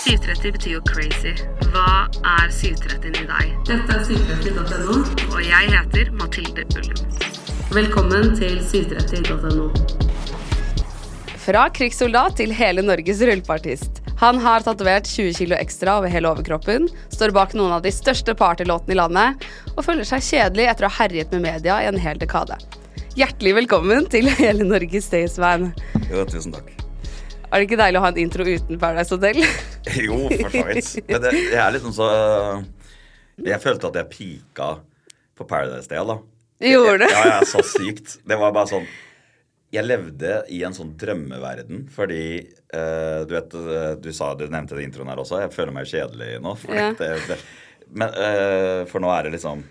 730 betyr jo crazy. Hva er 730 i deg? Dette er 730.no. Og jeg heter Mathilde Ullum. Velkommen til 730.no. Fra krigssoldat til hele Norges rullepartist. Han har tatovert 20 kilo ekstra over hele overkroppen, står bak noen av de største partylåtene i landet, og føler seg kjedelig etter å ha herjet med media i en hel dekade. Hjertelig velkommen til Hele Norges Staysman. Jo, tusen takk. Er det ikke deilig å ha en intro uten Paradise Hotel? Jo, for så vidt. Men det, jeg er liksom så Jeg følte at jeg pika på Paradise Day, da. Gjorde du? Ja, ja, så sykt. Det var bare sånn Jeg levde i en sånn drømmeverden fordi uh, Du vet, eh, du sa du nevnte det i introen her også. Jeg føler meg kjedelig nå. For, Ja. det, det, men, uh, for nå er det liksom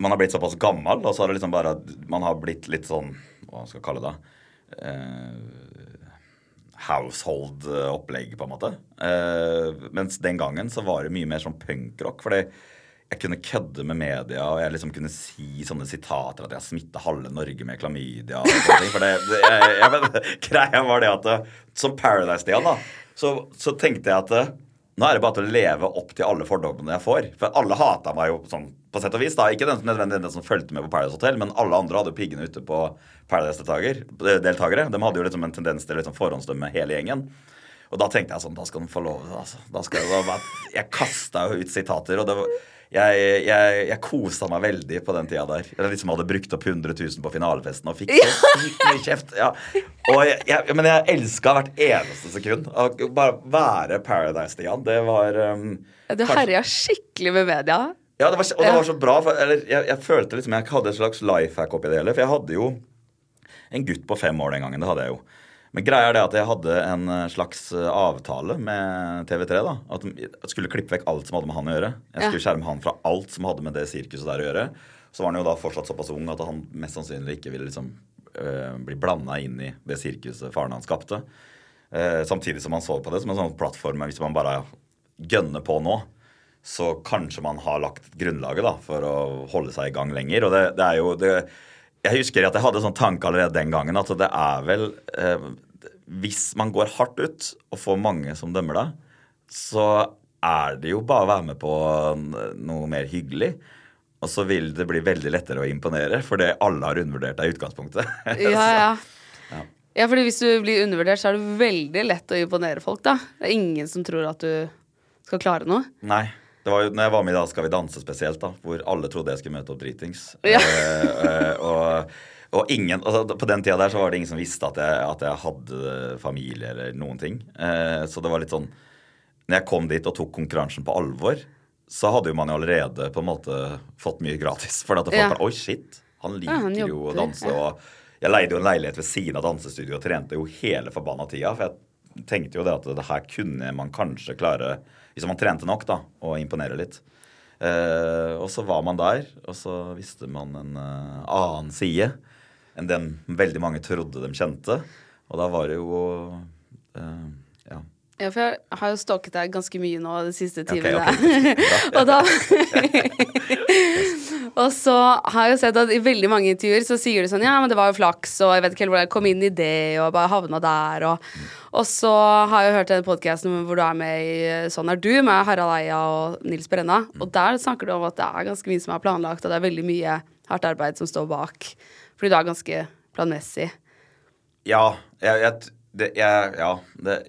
Man har blitt såpass gammel, og så har det liksom bare Man har blitt litt sånn Hva skal jeg kalle det? Eh, household-opplegg, på en måte. Uh, mens den gangen så var det mye mer sånn punkrock. fordi jeg kunne kødde med media, og jeg liksom kunne si sånne sitater at jeg smitta halve Norge med klamydia. og sånne ting, For det, det jeg, jeg, Greia var det at det, som Paradise-Stian, da, så, så tenkte jeg at det, nå er det bare til å leve opp til alle fordommene jeg får. For alle hata meg jo sånn på sett og vis. da, Ikke den nødvendigvis den som fulgte med på Paradise Hotel, men alle andre hadde jo piggene ute på Paradise-deltakere. De hadde jo liksom en tendens til å liksom forhåndsdømme hele gjengen. Og da tenkte jeg sånn, da skal de få lov altså, da skal jeg, jeg kasta jo ut sitater, og det var, jeg, jeg, jeg kosa meg veldig på den tida der. Jeg liksom hadde brukt opp 100 000 på finalefesten og fikk så sykt mye kjeft. Ja. Jeg, men jeg elska hvert eneste sekund. Å bare være Paradise-Stian. Det var um, Du herja skikkelig med media. ja, det var, og det var så bra. For, eller, jeg, jeg følte liksom jeg hadde et slags life hack oppi det hele. For jeg hadde jo en gutt på fem år den gangen. Det hadde jeg jo. Men greia er det at jeg hadde en eh, slags eh, avtale med TV3. da, At jeg skulle klippe vekk alt som hadde med han å gjøre. Jeg skulle skjerme han fra alt som hadde med det sirkuset der å gjøre. Så var han jo da fortsatt såpass ung at han mest sannsynlig ikke ville liksom øh, bli blanda inn i det sirkuset faren hans skapte. Eh, samtidig som han så på det som en sånn plattform hvis man bare gønner på nå så kanskje man har lagt grunnlaget da, for å holde seg i gang lenger. Og det, det er jo det, Jeg husker at jeg hadde sånn tanke allerede den gangen at det er vel eh, Hvis man går hardt ut og får mange som dømmer deg, så er det jo bare å være med på noe mer hyggelig. Og så vil det bli veldig lettere å imponere, fordi alle har undervurdert deg i utgangspunktet. Ja, ja. Ja, fordi hvis du blir undervurdert, så er det veldig lett å imponere folk, da. Det er ingen som tror at du skal klare noe. Nei. Det var jo når jeg var med i Da skal vi danse spesielt, da, hvor alle trodde jeg skulle møte opp dritings. Ja. Eh, eh, og, og ingen, altså, På den tida der så var det ingen som visste at jeg, at jeg hadde familie eller noen ting. Eh, så det var litt sånn Når jeg kom dit og tok konkurransen på alvor, så hadde jo man jo allerede på en måte fått mye gratis. For at folk Ja. bare Oi, shit. Han liker Ja, han jo å danse. Og jeg leide jo en leilighet ved siden av dansestudioet og trente jo hele forbanna tida. For jeg tenkte jo det at det her kunne man kanskje klare, hvis man trente nok, da, å imponere litt. Eh, og så var man der, og så visste man en eh, annen side enn den veldig mange trodde de kjente. Og da var det jo eh, Ja. For jeg har jo stalket deg ganske mye nå de siste timene. timene. okay. og da Og så har jeg jo sett at i veldig mange intervjuer så sier du sånn Ja, men det var jo flaks, og jeg vet ikke helt hvor jeg kom inn i det, og bare havna der, og Og så har jeg jo hørt den podkasten hvor du er med i Sånn er du, med Harald Eia og Nils Brenna. Og der snakker du om at det er ganske mye som er planlagt, og det er veldig mye hardt arbeid som står bak. Fordi du er ganske planmessig. Ja. Jeg, jeg, det, jeg, ja det,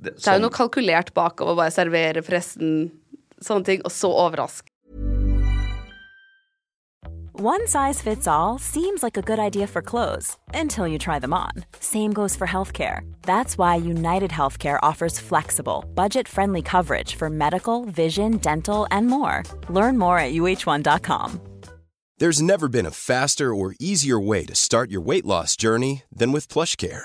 det, Det er jo noe kalkulert bak å bare servere pressen, sånne ting, og så overraske. One size fits all seems like a good idea for clothes until you try them on. Same goes for healthcare. That's why United Healthcare offers flexible, budget friendly coverage for medical, vision, dental, and more. Learn more at uh1.com. There's never been a faster or easier way to start your weight loss journey than with PlushCare.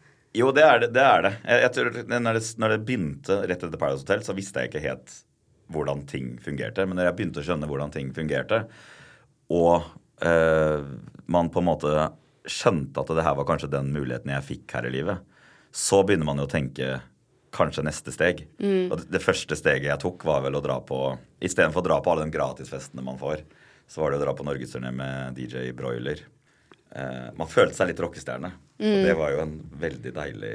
Jo, det er det. det, er det. Jeg, jeg tror, når, det når det begynte rett etter Paradise Hotel, så visste jeg ikke helt hvordan ting fungerte. Men når jeg begynte å skjønne hvordan ting fungerte, og eh, man på en måte skjønte at det her var kanskje den muligheten jeg fikk her i livet, så begynner man jo å tenke kanskje neste steg. Og det, det første steget jeg tok, var vel å dra på Istedenfor å dra på alle de gratisfestene man får, så var det å dra på norgesturné med DJ Broiler. Eh, man følte seg litt rockestjerne. Og det var jo en veldig deilig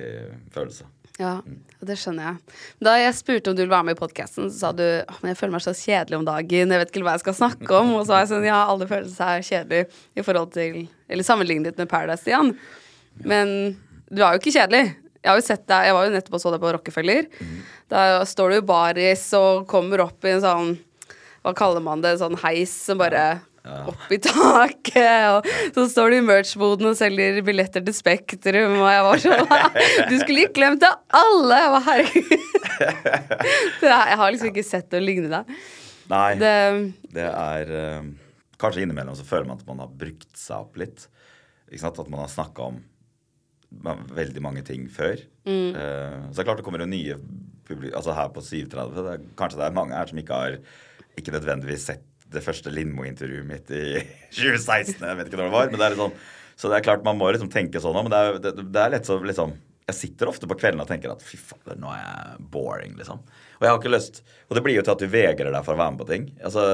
følelse. Ja, og det skjønner jeg. Da jeg spurte om du ville være med i podkasten, sa du at men jeg føler meg så kjedelig om dagen, jeg vet ikke hva jeg skal snakke om. Og så var jeg sånn ja, alle føler seg kjedelig i forhold til Eller sammenlignet med Paradise, Stian. Men du er jo ikke kjedelig. Jeg har jo sett deg, jeg var jo nettopp og så deg på Rockefeller. Da står du i baris og kommer opp i en sånn Hva kaller man det? En Sånn heis som bare opp i taket. Og så står du i merch-boden og selger billetter til Spektrum, og jeg var sånn Du skulle ikke glemt det alle! Jeg var herregud. Er- Jeg har liksom ikke sett noe lignende deg. Nei, det, Det, er eh, Kanskje innimellom så føler man at man har brukt seg opp litt. At man har snakka om veldig mange ting før. Eh, så det er klart det kommer jo nye publi Altså her på 37 det er, Kanskje det er mange her som ikke har ikke nødvendigvis sett det første Lindmo-intervjuet mitt i 2016. Jeg vet ikke når det var. men det er litt sånn Så det er klart man må liksom tenke sånn òg, men det er, det, det er lett så liksom Jeg sitter ofte på kveldene og tenker at fy fader, nå er jeg boring, liksom. Og jeg har ikke lyst Og det blir jo til at du vegrer deg for å være med på ting. Altså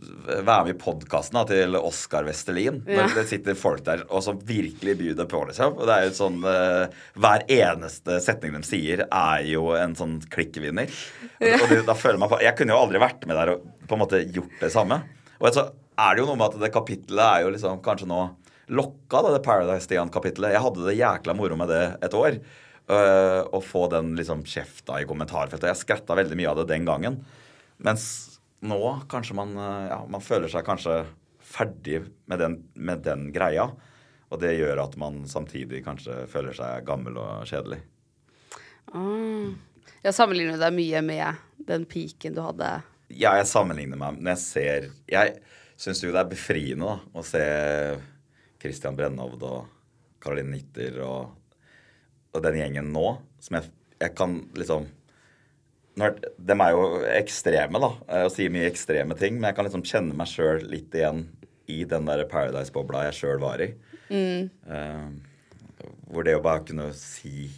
være med i podkasten til Oskar Vestelin. Ja. Det sitter folk der og som virkelig byr deg på. liksom. Og det er jo sånn, uh, Hver eneste setning de sier, er jo en sånn klikkvinner. Og, det- og det, da føler man på, Jeg kunne jo aldri vært med der og på en måte gjort det samme. Og så er det jo noe med at det kapittelet er jo liksom kanskje nå lokka, det Paradise Stian-kapittelet. Jeg hadde det jækla moro med det et år. øh, Å få den liksom kjefta i kommentarfeltet. Jeg skratta veldig mye av det den gangen. Mens nå kanskje man øh, ja, man føler seg kanskje ferdig med den, med den greia. Og det gjør at man samtidig kanskje føler seg gammel og kjedelig. Mm. Jeg sammenligner deg mye med den piken du hadde. Ja, jeg sammenligner meg når jeg ser Jeg syns jo det er befriende da, å se Christian Brennovd og Caroline Nitter og, og den gjengen nå, som jeg, jeg kan liksom når, De er jo ekstreme, da, eh, og sier mye ekstreme ting, men jeg kan liksom kjenne meg sjøl litt igjen i den der Paradise-bobla jeg sjøl var i. Eh, hvor det å bare kunne si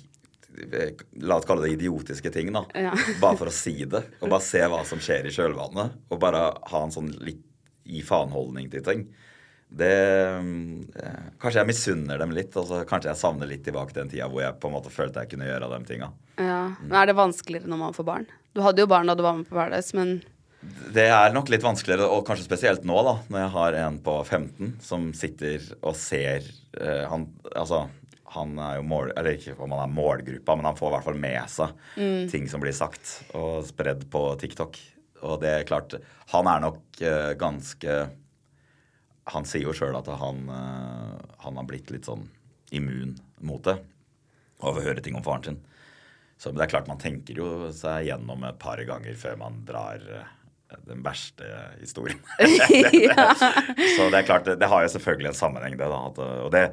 La oss kalle det idiotiske ting, da. Ja. Bare for å si det. Og bare se hva som skjer i kjølvannet. Og bare ha en sånn litt gi faen-holdning til ting. Det eh, Kanskje jeg misunner dem litt. Altså, kanskje jeg savner litt tilbake til den tida hvor jeg på en måte følte jeg kunne gjøre de tinga. Ja. Men er det vanskeligere når man får barn? Du hadde jo barn da du var med på Paradise, men Det er nok litt vanskeligere, og kanskje spesielt nå, da, når jeg har en på 15 som sitter og ser uh, Han altså han er jo mål... Eller ikke om han er målgruppa, men han får i hvert fall med seg ting som blir sagt og spredd på TikTok. Og det er klart Han er nok uh, ganske Han sier jo sjøl at han, uh, han har blitt litt sånn immun mot det. Av å høre ting om faren sin. Så det er klart man tenker jo seg gjennom et par ganger før man drar uh, den verste historien. Så det er klart, det, det har jo selvfølgelig en sammenheng, det. da. At, og det,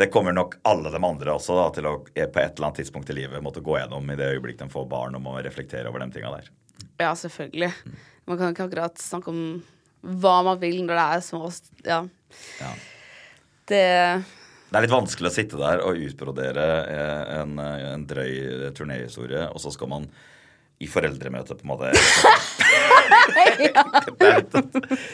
det kommer nok alle de andre også da, til å eh, på et eller annet tidspunkt i livet måtte gå gjennom i det øyeblikk de får barn og må reflektere over de tinga der. Ja, selvfølgelig. Man kan ikke akkurat snakke om hva man vil når det er små Ja. Ja. Det Det er litt vanskelig å sitte der og utbrodere eh, en, eh, en drøy turnéhistorie, og så skal man i foreldremøte på en måte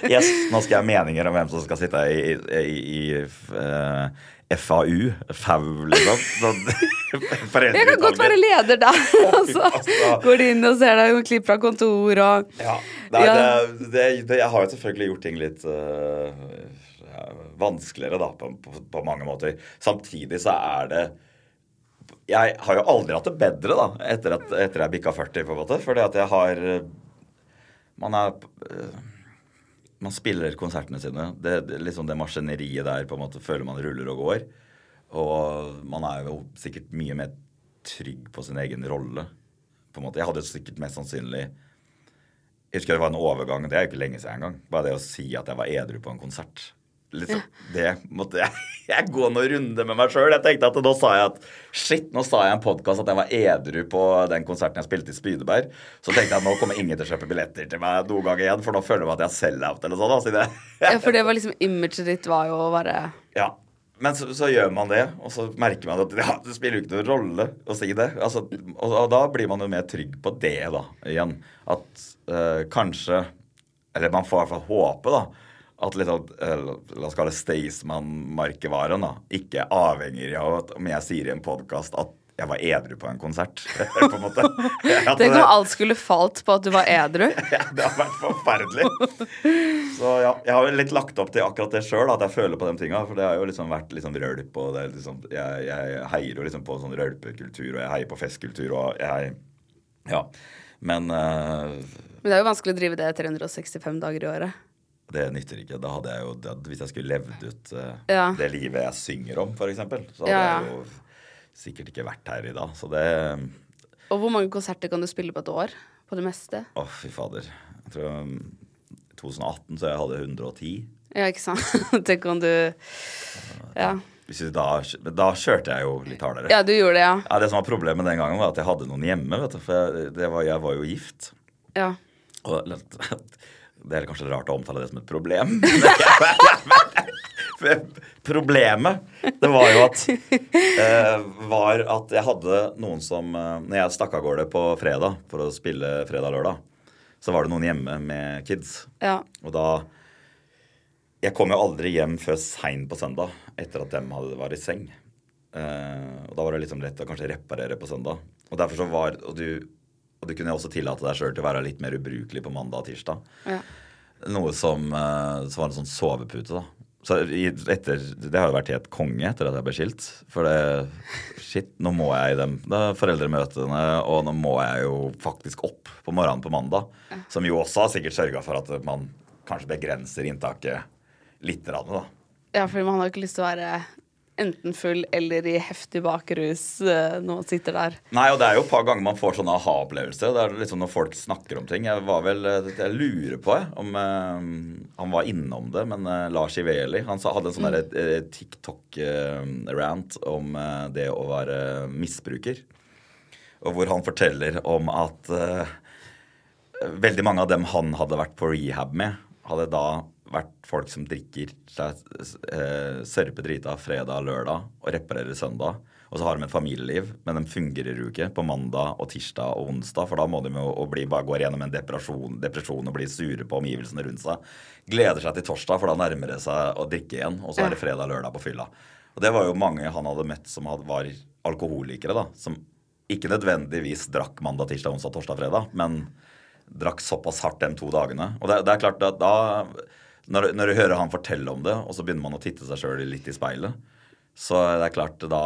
yes, Nå skal jeg ha meninger om hvem som skal sitte i, i, i, eh, FAU. FAU, liksom. Sånn, Jeg kan godt være leder der, og så går de inn og ser deg noen klipp fra kontor og Ja. Nei, Ja. Det, det, det, jeg har jo selvfølgelig gjort ting litt uh, vanskeligere, da, på, på, på mange måter. Samtidig så er det jeg har jo aldri hatt det bedre da, etter at etter jeg bikka 40, på en måte. Fordi at jeg har eh, Man er eh, Man spiller konsertene sine. Det, det, liksom det maskineriet der på en måte føler man ruller og går. Og man er jo sikkert mye mer trygg på sin egen rolle. På en måte. Jeg hadde sikkert mest sannsynlig Jeg husker det var en overgang, det er jo ikke lenge siden engang. Bare det å si at jeg var edru på en konsert. Liksom, Det måtte jeg, jeg gå noen runder med meg sjøl. Jeg tenkte at nå sa jeg at shit, nå sa jeg i en podkast at jeg var edru på den konserten jeg spilte i Spydeberg. Så tenkte jeg at nå kommer ingen til å kjøpe billetter til meg noen gang igjen, for nå føler jeg at jeg selger sell-out eller sånn. da, Ja, for det var liksom imaget ditt var jo å være Ja. Men så, så gjør man det, og så merker man at ja, det spiller jo ikke noen rolle å si det. Altså, og, og da blir man jo mer trygg på det, da, igjen. At øh, kanskje Eller man får i hvert fall håpe, da. At liksom, av, la oss kalle det Staysman-merkevaren da, ikke avhenger av at om jeg sier i en podkast at jeg var edru på en konsert. på en måte. Tenk om alt skulle falt på at du var edru. ja, det har vært forferdelig. Så ja, jeg har litt lagt opp til akkurat det sjøl, at jeg føler på de tinga. For det har jo liksom vært liksom rølp, og det liksom, jeg, jeg heier jo liksom på sånn rølpekultur, og jeg heier på festkultur, og jeg Ja. Men uh, Men det er jo vanskelig å drive det 365 dager i året. Det nytter ikke. Da hadde jeg jo dødd Hvis jeg skulle levd ut uh, Ja. det livet jeg synger om, f.eks., så hadde Ja, jeg jo sikkert ikke vært her i dag. Så det Og hvor mange konserter kan du spille på et år? På det meste? Å, fy fader. Jeg tror um, 2018 så jeg hadde 110. Ja, ikke sant? Tenk om du Ja. Hvis da, da kjørte jeg jo litt hardere. Ja, du gjorde det, ja. Ja, Det som var problemet den gangen, var at jeg hadde noen hjemme. vet du, For jeg, det var, jeg var jo gift. Ja. Og det er kanskje rart å omtale det som et problem. Problemet det var jo at eh, var at jeg hadde noen som eh, Når jeg stakk av gårde på fredag for å spille fredag-lørdag, så var det noen hjemme med kids. ja. Og da Jeg kom jo aldri hjem før seint på søndag etter at dem hadde vært i seng. Eh, og da var det liksom lett å kanskje reparere på søndag. Og derfor så var Og du, og du kunne også tillate deg sjøl til å være litt mer ubrukelig på mandag og tirsdag. ja. Noe som, eh, som var en sånn sovepute, da. Så etter, Det har jo vært helt konge etter at jeg ble skilt. For det Shit, nå må jeg i dem det er foreldremøtene, og nå må jeg jo faktisk opp på morgenen på mandag. Som jo også har sikkert sørga for at man kanskje begrenser inntaket litt. grann, Da. Ja, for man har ikke lyst til å være enten full eller i heftig bakrus eh, når man sitter der. Nei, og det er jo et par ganger man får sånne aha-opplevelser. Det er liksom når folk snakker om ting. Jeg var vel, jeg lurer på jeg, om eh, han var innom det, men eh, Lars Iveli han sa, hadde en sånn mm. eh, TikTok-rant om eh, det å være misbruker. Og hvor han forteller om at eh, veldig mange av dem han hadde vært på rehab med, hadde da vært folk som drikker seg eh, sørpedrita fredag lørdag og reparerer søndag. Og så har de et familieliv, men de fungerer jo ikke på mandag og tirsdag og onsdag. For da må de jo bli, bare gå gjennom en depresjon, depresjon og bli sure på omgivelsene rundt seg. Gleder seg til torsdag, for da nærmer det seg å drikke igjen. Og så er det fredag og lørdag på fylla. Og det var jo mange han hadde møtt som var alkoholikere, da. Som ikke nødvendigvis drakk mandag, tirsdag, onsdag, torsdag, fredag, men drakk såpass hardt de to dagene. Og det, det er klart at da når, når du hører han fortelle om det, og så begynner man å titte seg sjøl litt i speilet, så det er klart da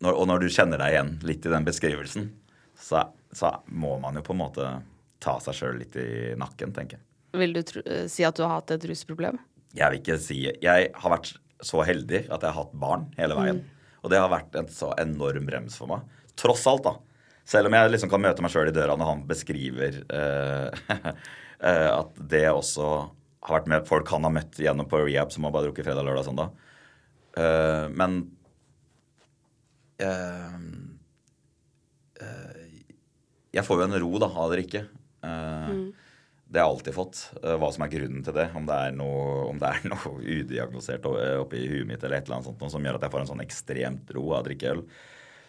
når, Og når du kjenner deg igjen litt i den beskrivelsen, så, så må man jo på en måte ta seg sjøl litt i nakken, tenker jeg. Vil du tro, eh, si at du har hatt et rusproblem? Jeg vil ikke si Jeg har vært så heldig at jeg har hatt barn hele veien. Og det har vært en så enorm brems for meg. Tross alt, da. Selv om jeg liksom kan møte meg sjøl i døra når han beskriver eh, eh, at det også har vært med folk han har møtt gjennom på rehab som har bare drukket fredag, lørdag søndag. Uh, men uh, uh, Jeg får jo en ro da, av det ikke. Mm. Det har jeg alltid fått. hva som er grunnen til det. Om det er noe, om det er noe udiagnosert oppi huet mitt eller et eller annet sånt, som gjør at jeg får en sånn ekstremt ro av å drikke øl.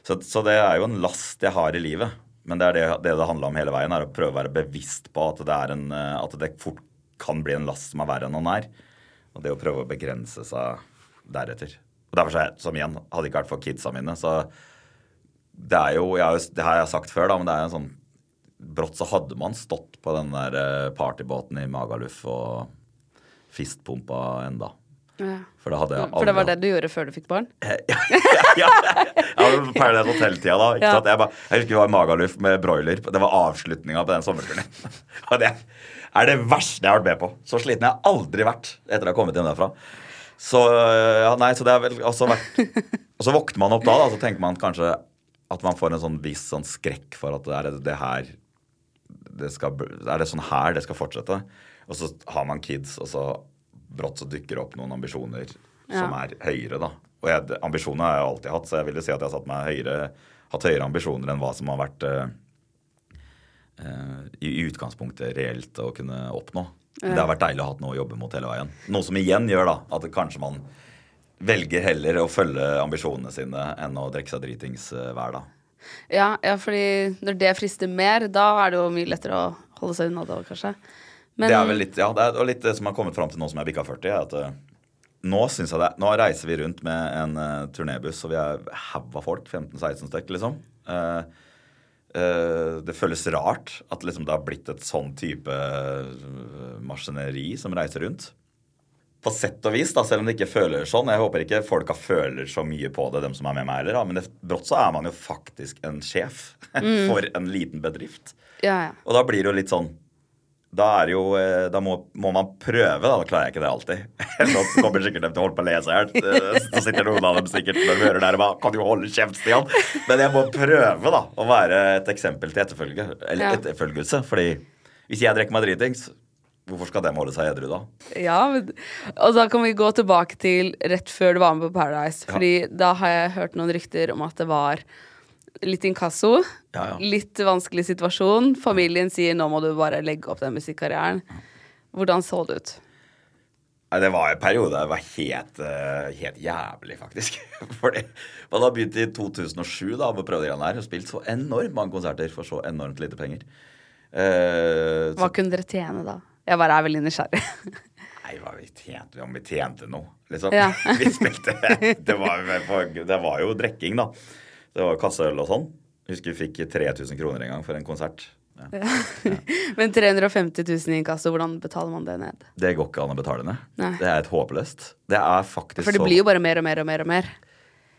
Så, så det er jo en last jeg har i livet. Men det er det det, det handler om hele veien, er å prøve å være bevisst på at det, er en, at det fort kan bli en last som er verre enn han er. Og det å prøve å begrense seg deretter. Og derfor, så jeg, som igjen, hadde ikke vært for kidsa mine, så det er jo, jeg Det har jeg sagt før, da, men det er en sånn Brått så hadde man stått på den der eh, partybåten i Magaluf og fistpumpa enda. For det jeg aldri For det var det du gjorde før du fikk barn? ja, ja, ja, men Paradise Hotel-tida, da. Ja. Jeg, bare, jeg husker vi var i Magaluf med broiler. Det var avslutninga på den sommerturen. Og det er det verste jeg har vært med på. Så sliten jeg har aldri vært etter å ha kommet hjem derfra. Så ja, nei, så det er vel også vært Og så våkner man opp da, da, så tenker man kanskje at man får en sånn viss sånn skrekk for at det er det her det skal, Er det sånn her det skal fortsette? Og så har man kids, og så brått så dukker det opp noen ambisjoner som er høyere, da. Og jeg, ambisjoner har jeg alltid hatt, så jeg ville si at jeg har satt meg høyere, hatt høyere ambisjoner enn hva som har vært eh, eh, i utgangspunktet reelt å kunne oppnå. Det har vært deilig å ha noe å jobbe mot hele veien. Noe som igjen gjør da at kanskje man velger heller å følge ambisjonene sine enn å drikke seg dritings eh, hver dag. Ja, ja, fordi når det frister mer, da er det jo mye lettere å holde seg unna det òg, kanskje. Men det er vel litt, ja, det er litt det som har kommet fram til nå som jeg bikka 40, er at eh, nå jeg det, nå reiser vi rundt med en uh, turnébuss, og vi er haug av folk, 15-16 stykker, liksom. Eh, eh, det føles rart at liksom, det har blitt et sånn type eh, maskineri som reiser rundt. På sett og vis, da, selv om det ikke føler sånn. Jeg håper ikke folka føler så mye på det, dem som er med meg heller. Men det, brått så er man jo faktisk en sjef for en liten bedrift. ja, ja. Og da blir det jo litt sånn Da er jo eh, Da må, må man prøve, da. Da klarer jeg ikke det alltid. Nå kommer sikkert dem til å holde på å le seg i hjel. Eh, Så sitter noen av dem sikkert når de hører der og bare Kan du holde kjeft, Stian? Men jeg må prøve, da, å være et eksempel til etterfølge. Eller Ja. etterfølgelse. Fordi hvis jeg drikker meg dritings, hvorfor skal dem holde seg edru da? Ja, men, og da kan vi gå tilbake til rett før du var med på Paradise. Fordi da har jeg hørt noen rykter om at det var litt inkasso. Ja, ja. Litt vanskelig situasjon. Familien sier nå må du bare legge opp den musikkarrieren. Hvordan så det ut? Det var en periode det var helt, eh, helt jævlig, faktisk. Fordi Man har begynt i 2007 da, med å prøve det greiene her, og spilt så enormt mange konserter for så enormt lite penger. Så, Hva kunne dere tjene da? Jeg bare er veldig nysgjerrig. nei, hva vi tjente, om vi tjente noe, liksom. Ja. vi spilte det var, det var jo drikking, da. Det var kasseøl og sånn. Husker vi fikk 3000 kroner en gang for en konsert. Ja. Men 350 000 i inkasso, hvordan betaler man det ned? Det går ikke an å betale ned. Nei. Det er et håpløst. Det er faktisk For det blir jo bare mer og mer og mer og mer.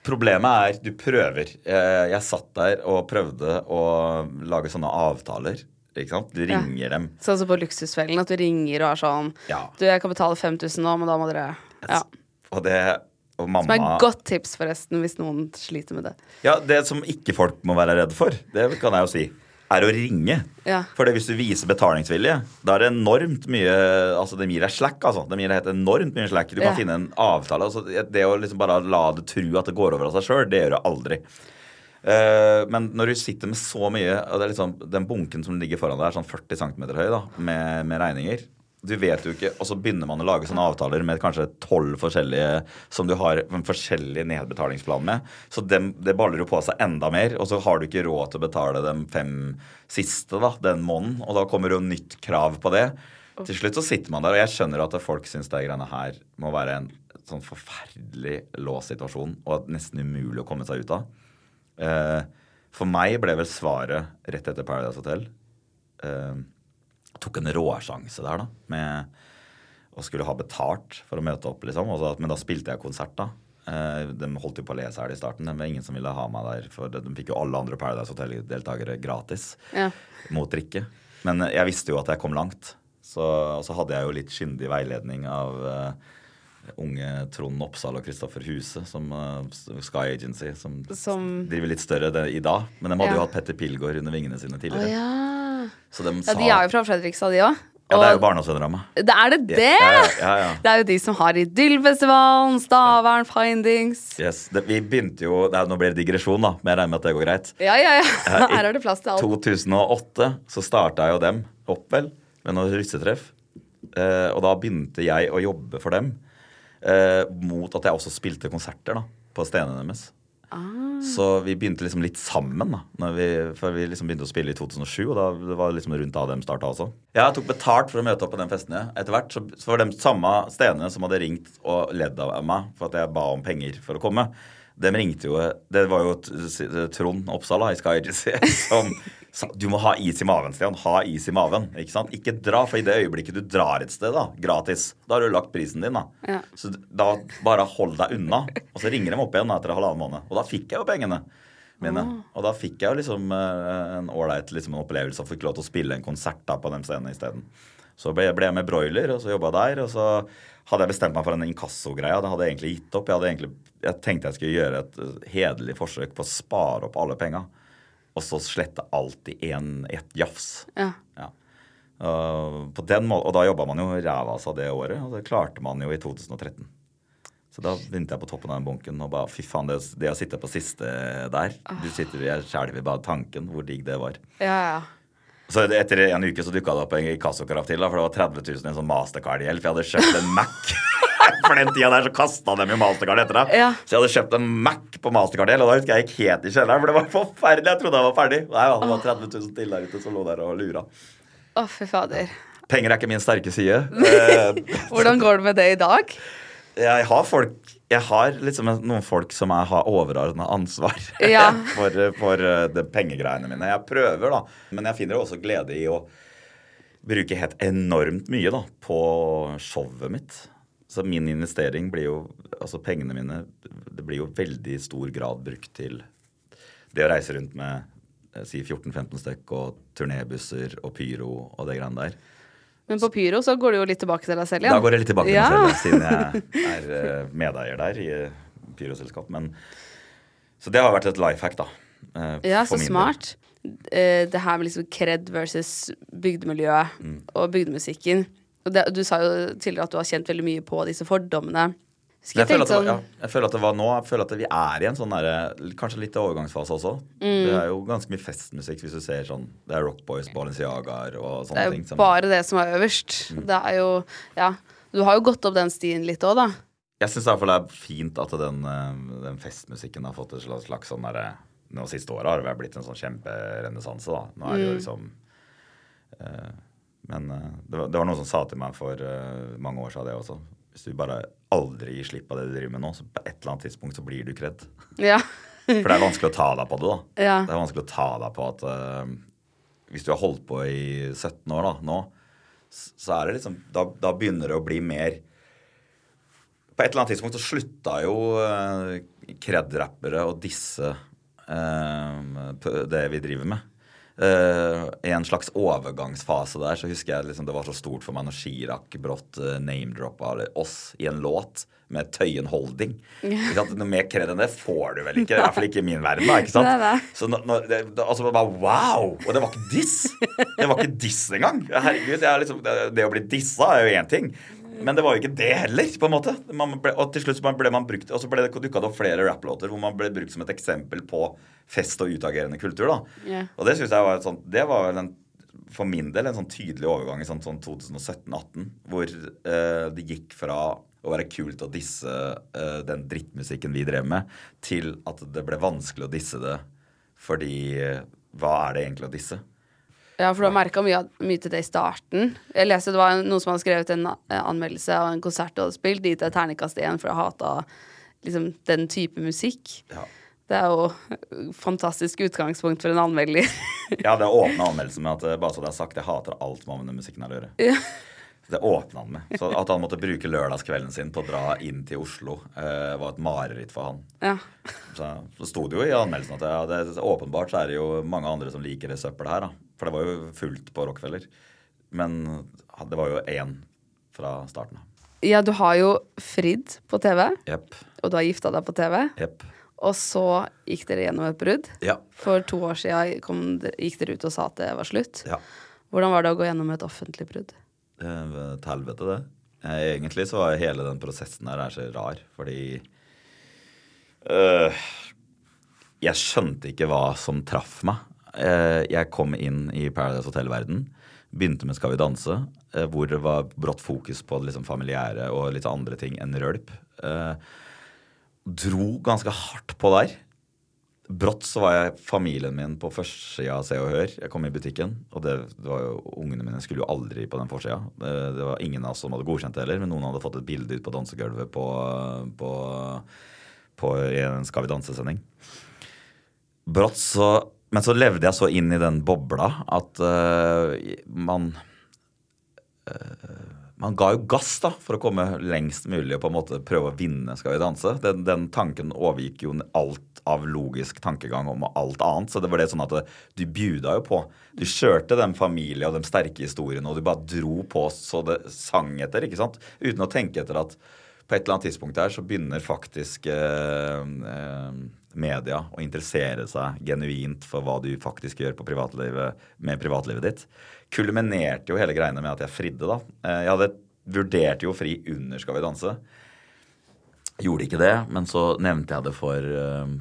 Problemet er, du prøver. Jeg, jeg satt der og prøvde å lage sånne avtaler. Ikke sant? Du ringer dem. Sånn som på Luksusfellen, at du ringer og er sånn Ja. Du, jeg kan betale 5000 nå, men da må dere Ja. Og det Og Som er et godt tips, forresten, hvis noen sliter med det. Ja, det som ikke folk må være redde for, det kan jeg jo si, er å ringe. Ja. For hvis du viser betalingsvilje, da er det enormt mye Altså, de gir deg slack, altså. De gir deg helt enormt mye slack. Du kan Ja. finne en avtale. Altså, det å liksom bare la det tro at det går over av seg sjøl, det gjør du aldri. Uh, men når du sitter med så mye og det er liksom, Den bunken som ligger foran deg, er sånn 40 cm høy da, med, med regninger. Du vet jo ikke, Og så begynner man å lage sånne avtaler med kanskje tolv forskjellige som du har en forskjellig nedbetalingsplan med. Så dem, det baller jo på seg enda mer, og så har du ikke råd til å betale de fem siste da, den måneden. Og da kommer jo nytt krav på det. Til slutt så sitter man der, og jeg skjønner at folk syns det greiene her må være en sånn forferdelig låst situasjon og nesten umulig å komme seg ut av. Eh, for meg ble vel svaret rett etter Paradise Hotel eh, Tok en råsjanse der, da, med å skulle ha betalt for å møte opp, liksom. Og så- men da spilte jeg konsert, da. Eh, de holdt jo på å lese her i starten. Det var ingen som ville ha meg der. For de fikk jo alle andre Paradise Hotel-deltakere gratis Ja. mot drikke. Men jeg visste jo at jeg kom langt. Så, og så hadde jeg jo litt kyndig veiledning av uh, unge Trond Oppsal og Kristoffer Huse, som uh, Sky Agency, som, Som- driver litt større i dag. Men de hadde Ja. jo hatt Petter Pilgaard under vingene sine tidligere. tidligere. ja. Så de ja. De er jo fra Fredrikstad, de òg. Ja, det er jo barndomsvenner av meg. Det er det det? Ja, ja, ja. Det er jo de som har Idyllfestivalen, Stavern, Findings. Yes. Det, vi begynte jo det er, Nå blir det digresjon, da, men jeg regner med at det går greit. Ja, ja, ja. Her er det plass til alt. I 2008 så starta jo dem opp, vel, med noen russetreff. Eh, og da begynte jeg å jobbe for dem. Eh, mot at jeg også spilte konserter da, på stedene deres. Så vi begynte liksom litt sammen, da. Vi, før vi liksom begynte å spille i 2007. Og da det var liksom rundt da dem starta også. Jeg tok betalt for å møte opp på den festene. Etter hvert så, så var de samme stedene som hadde ringt og ledd av meg for at jeg ba om penger for å komme. De ringte jo Det var jo Trond Oppsal i Sky Agency som Du må ha is i maven, Stian. Ha is i maven. Ikke sant? Ikke dra, for i det øyeblikket du drar et sted, da, gratis, da har du lagt prisen din, da. Ja. Så da bare hold deg unna. Og så ringer de opp igjen da, etter halvannen måned. Og da fikk jeg jo pengene mine. Og da fikk jeg jo liksom eh, en ålreit liksom, en opplevelse og fikk lov til å spille en konsert da på den scenen isteden. Så ble, jeg med Broiler, og så jobba der. Og så hadde jeg bestemt meg for en inkassogreia. Det hadde jeg egentlig gitt opp. Jeg, egentlig, jeg tenkte jeg skulle gjøre et eh, hederlig forsøk på å spare opp alle penga. Og så slette alt i en, ett jafs. Ja. Ja. Og på den måten, og da jobba man jo ræva av seg det året, og det klarte man jo i 2013. Så da begynte jeg på toppen av den bunken og bare fy faen, det, det å sitte på siste der Du sitter Jeg skjelver bare tanken hvor digg det var. Ja, ja. Så etter en uke så dukka det opp en inkassokrav til, da, for det var 30 000 i en sånn mastercard-hjelp. Jeg hadde kjøpt en Mac. For den tida der så kasta de jo Mastercard etter deg. Ja. Så jeg hadde kjøpt en Mac på Mastercard-gjeld, og da husker jeg gikk helt i kjelleren, for det var forferdelig. Jeg trodde jeg var ferdig. Nei, det var 30 000 til der ute som lå der og lura. Å, fy fader. Penger er ikke min sterke side. Eh, Hvordan går det med det i dag? jeg har folk Jeg har liksom noen folk som jeg har overordna ansvar Ja. for, for eh, de pengegreiene mine. Jeg prøver, da. Men jeg finner også glede i å bruke helt enormt mye da, på showet mitt. Så min investering blir jo Altså pengene mine Det blir jo veldig stor grad brukt til det å reise rundt med eh, si 14-15 stykk og turnébusser og pyro og det greiene der. Men på Pyro så går det jo litt tilbake til deg selv igjen. Da går jeg litt tilbake til ja. meg selv, siden jeg er eh, medeier der i eh, pyroselskap. Men, så det har vært et life hack, da. Ja, så smart. del. det her med liksom cred versus bygdemiljøet Mm. og bygdemusikken. Det, du sa jo tidligere at du har kjent veldig mye på disse fordommene. Jeg føler, at det var, sånn, ja, jeg føler at det var nå. Jeg føler at vi er i en sånn der, Kanskje litt overgangsfase også. Mm. Det er jo ganske mye festmusikk hvis du ser sånn Det er Rock Boys, Balenciagaer og Det sånne er ting. jo Som, bare det som er øverst. Mm. Det er jo Ja. Du har jo gått opp den stien litt òg, da. jeg syns i hvert fall det er fint at den, eh, den festmusikken har fått et slags, slags sånn derre Nå siste året har det blitt en sånn kjemperenessanse, da. Nå er det jo liksom eh, Men eh, det, var, det var noen som sa til meg for eh, mange år siden det også. Hvis du bare aldri gir slipp på det du driver med nå, så på et eller annet tidspunkt så blir du kredd. Ja. For det er vanskelig å ta deg på det, da. Ja. Det er vanskelig å ta deg på at uh, hvis du har holdt på i 17 år da, nå, så er det liksom Da, da begynner det å bli mer På et eller annet tidspunkt så slutta jo uh, kred-rappere å disse uh, det vi driver med. Eh, I en slags overgangsfase der så husker jeg liksom det var så stort for meg når Chirag brått uh, name-droppa oss i en låt med Tøyen Holding. Sant? Noe mer kred enn det får du vel ikke. I hvert fall ikke i min verden. da, ikke sant? Det det. Så når, når det, altså bare wow! Og det var ikke diss! Det var ikke diss engang. Herregud, er liksom, det, det å bli dissa er jo én ting. Men det var jo ikke det heller, på en måte. Man ble, og til slutt ble man brukt Og så ble det dukka det opp flere rapplåter hvor man ble brukt som et eksempel på fest og utagerende kultur. da. Yeah. Og det synes jeg var sånt Det var en, for min del en sånn tydelig overgang i sånn, sånn 2017-18, hvor eh, det gikk fra å være kult å disse eh, den drittmusikken vi drev med, til at det ble vanskelig å disse det fordi eh, hva er det egentlig å disse? Ja, for du har merka mye, mye til det i starten. Jeg leste det var noen som hadde skrevet en eh, anmeldelse av en konsert du hadde spilt, gitt deg terningkast én for å hata liksom, den type musikk. Ja. Det er jo fantastisk utgangspunkt for en anmelder. Ja, det åpna anmeldelsen med at eh, bare så det er sagt, jeg hater alt med den musikken her å gjøre. Ja. Det åpna han med. Så at han måtte bruke lørdagskvelden sin på å dra inn til Oslo, eh, var et mareritt for han. ja. Så, så sto det jo i anmeldelsen at ja, det, åpenbart så er det jo mange andre som liker det søppelet her. da. For det var jo fullt på Rockefeller. Men det var jo én fra starten av. ja, du har jo fridd på TV, yep. og du har gifta deg på TV. Yep. Og så gikk dere gjennom et brudd. Ja. For to år siden kom, gikk dere ut og sa at det var slutt. ja. Hvordan var det å gå gjennom et offentlig brudd? Eh, Til helvete, det. Eh, Egentlig så var hele den prosessen her er så rar, fordi øh, Jeg skjønte ikke hva som traff meg. Eh, Jeg kom inn i Paradise Hotel-verden, begynte med Skal vi danse, eh, hvor det var brått fokus på liksom familiære og litt andre ting enn rølp. Eh, Dro ganske hardt på der. Brått så var jeg familien min på førstesida av Se og Hør. Jeg kom i butikken, og det, det var jo, ungene mine skulle jo aldri på den forsida. Det, det var ingen av oss som hadde godkjent det heller, men noen hadde fått et bilde ut på dansegulvet på, på, på i en Skal vi danse-sending. Brått så men så levde jeg så inn i den bobla at uh, man uh, Man ga jo gass da, for å komme lengst mulig og på en måte prøve å vinne Skal vi danse. Den, den tanken overgikk jo alt av logisk tankegang om alt annet. Så det var det sånn at du bjuda jo på. Du kjørte den familien og de sterke historiene, og du bare dro på så det sang etter, ikke sant? Uten å tenke etter at på et eller annet tidspunkt der så begynner faktisk uh, eh, media og interessere seg genuint for hva du faktisk gjør på privatlivet, med privatlivet ditt. Kulminerte jo hele greiene med at jeg fridde, da. Eh, jeg hadde vurderte jo fri under Skal vi danse. Gjorde ikke det, men så nevnte jeg det for eh,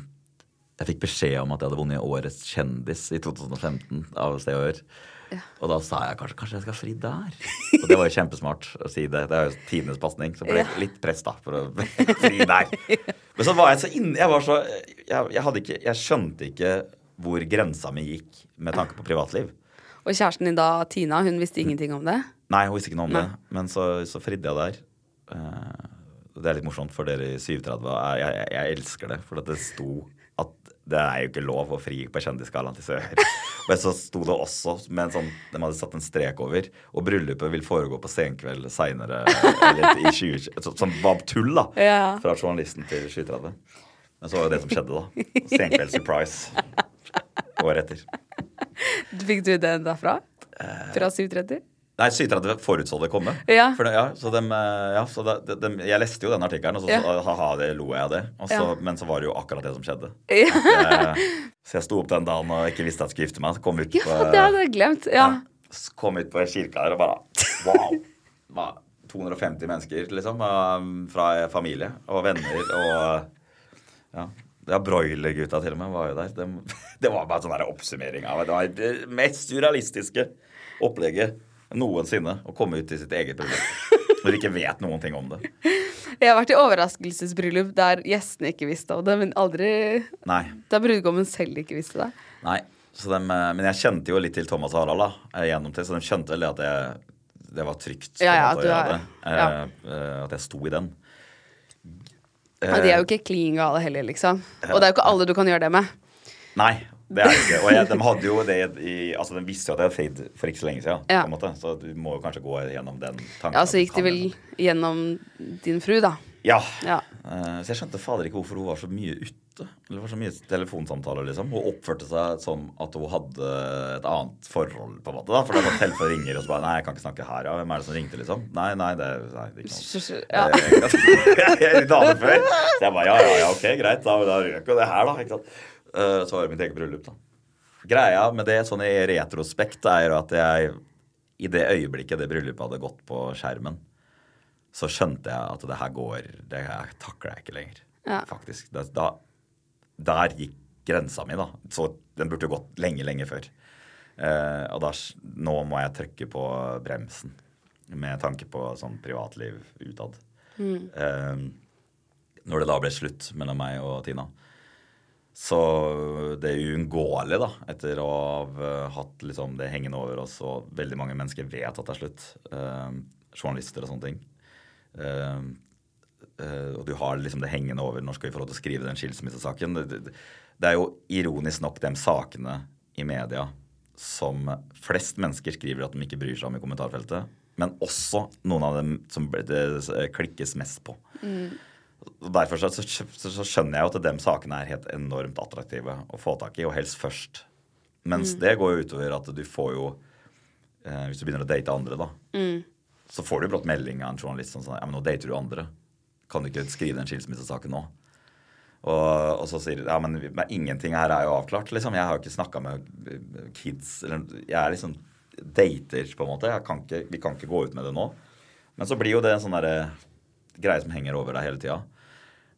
Jeg fikk beskjed om at jeg hadde vunnet Årets kjendis i 2015 av Se og Hør. Og da sa jeg kanskje, kanskje jeg skal fri der. Og det var jo kjempesmart å si det. Det er jo tidenes pasning. Så ble jeg litt press, da, for å fri der. Men så var jeg så inne Jeg var så jeg, jeg, ikke, jeg skjønte ikke hvor grensa mi gikk med tanke på privatliv. Og kjæresten din da, Tina, hun visste ingenting om det? Nei, hun visste ikke noe om Nei. det. Men så, så fridde jeg der. Eh, det er litt morsomt for dere i 37. Jeg, jeg, jeg elsker det, for at det sto det er jo ikke lov å fri på Kjendisgallaen til Sør. Men så sto det også med en sånn De hadde satt en strek over. Og bryllupet vil foregå på senkveld seinere. Eller i 20... så- Som var tull, da. Ja. Fra journalisten til 730. Men så var jo det som skjedde, da. Senkveld surprise. Året etter. Fikk du den derfra? Fra 730? Nei, 730 forutså det komme. Ja. Det, ja, så dem, eh, ja, så de, de, jeg leste jo den artikkelen, og så Ja. ha-ha, det lo jeg av det. Så, Ja. Men så var det jo akkurat det som skjedde. Ja. Eh, så jeg sto opp den dagen og ikke visste at jeg skulle gifte meg. Så kom ut Ja, det hadde jeg glemt. Ja. kom ut på kirka der og bare Wow! Var 250 mennesker, liksom. eh, Fra familie og venner og Ja. Ja, Broiler-gutta til og med var jo der. Det, det var bare sånn der oppsummering av Det var det mest surrealistiske opplegget noensinne å komme ut i sitt eget bryllup. Når de ikke vet noen ting om det. Jeg har vært i overraskelsesbryllup der gjestene ikke visste om det, men aldri Nei. Der brudgommen selv ikke visste det. Nei. Så dem, eh, men jeg kjente jo litt til Thomas og Harald da, eh, gjennom til, så de skjønte vel det at jeg, det var trygt Ja, ja, at er- det. ja. Eh, eh, At jeg sto i den. Ja, de er jo ikke klin gale heller, liksom. Og det er jo ikke alle du kan gjøre det med. Nei, det er det ikke. Og jeg, de hadde jo det i Altså, de visste jo at jeg hadde fade for ikke så lenge siden. Ja. På en måte. Så du må jo kanskje gå gjennom den tanken. Ja, så gikk de vel gjennom din fru, da. Ja. Ja. Eh, så jeg skjønte fader ikke hvorfor hun var så mye ute. Eller var så mye telefonsamtaler, liksom. Hun oppførte seg som at hun hadde et annet forhold, på en måte. da For det var telefon ringer, og så bare Nei, jeg kan ikke snakke her, ja. Hvem er det som ringte, liksom? Nei, nei, det, nei, det er ikke noe. Ja. Jeg er dame før. Så jeg bare ja, ja, ja, ok, greit. Da, da røk jo det her, da. Ikke sant? Eh, Så var det mitt eget bryllup, da. Greia med det sånn i retrospekt er jo at jeg i det øyeblikket det bryllupet hadde gått på skjermen, så skjønte jeg at det her går Det her takler jeg ikke lenger. Ja. Faktisk. Da, der gikk grensa mi, da. Så den burde gått lenge, lenge før. Uh, og da, nå må jeg trykke på bremsen med tanke på sånn privatliv utad. Eh, når det da ble slutt mellom meg og Tina. Så det er uunngåelig, da, etter å ha hatt liksom det hengende over oss, og veldig mange mennesker vet at det er slutt. eh, journalister og sånne ting. Eh, eh, og du har liksom det hengende over når skal vi få lov til å skrive den skilsmissesaken. Det, det, det er jo ironisk nok de sakene i media som flest mennesker skriver at de ikke bryr seg om i kommentarfeltet, men også noen av dem som det klikkes mest på. Og Derfor så, så, så skjønner jeg jo at de sakene er helt enormt attraktive å få tak i, og helst først. Mens det går jo utover at du får jo eh, Hvis du begynner å date andre, da, så får du brått melding av en journalist som sånn Ja, men nå dater du andre. Kan du ikke skrive den skilsmissesaken nå? Og, og så sier de ja, men, men ingenting her er jo avklart. liksom. Jeg har jo ikke snakka med eh, kids. Eller, jeg er liksom dater, på en måte. Jeg kan ikke, vi kan ikke gå ut med det nå. Men så blir jo det en sånn derre greie som henger over deg hele tida.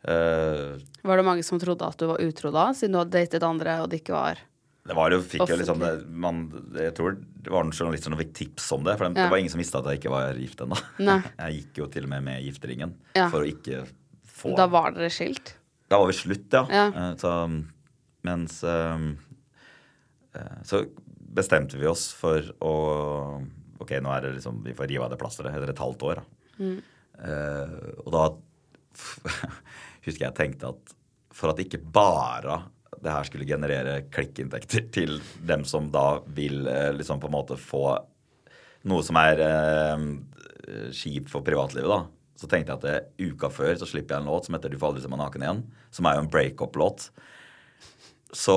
Eh, Var det mange som trodde at du var utro da, siden du hadde datet andre, og det ikke var det var jo, fikk jo liksom det, man, Jeg tror det var noen journalister som fikk tips om det. For det, Ja. var ingen som visste at jeg ikke var gift ennå. Jeg gikk jo til og med med gifteringen Ja. for å ikke få Da var dere skilt? Da var vi slutt, ja. Ja. Eh, Så, mens eh, Så bestemte vi oss for å Ok, nå er det liksom Vi får rive av det plasteret etter et halvt år. Da. Eh, og da husker jeg tenkte at for at ikke bare det her skulle generere klikkinntekter til dem som da vil eh, liksom på en måte få noe som er eh, kjipt for privatlivet, da. Så tenkte jeg at det, uka før så slipper jeg en låt som heter 'Du får aldri se meg naken igjen', som er jo en breakup-låt. Så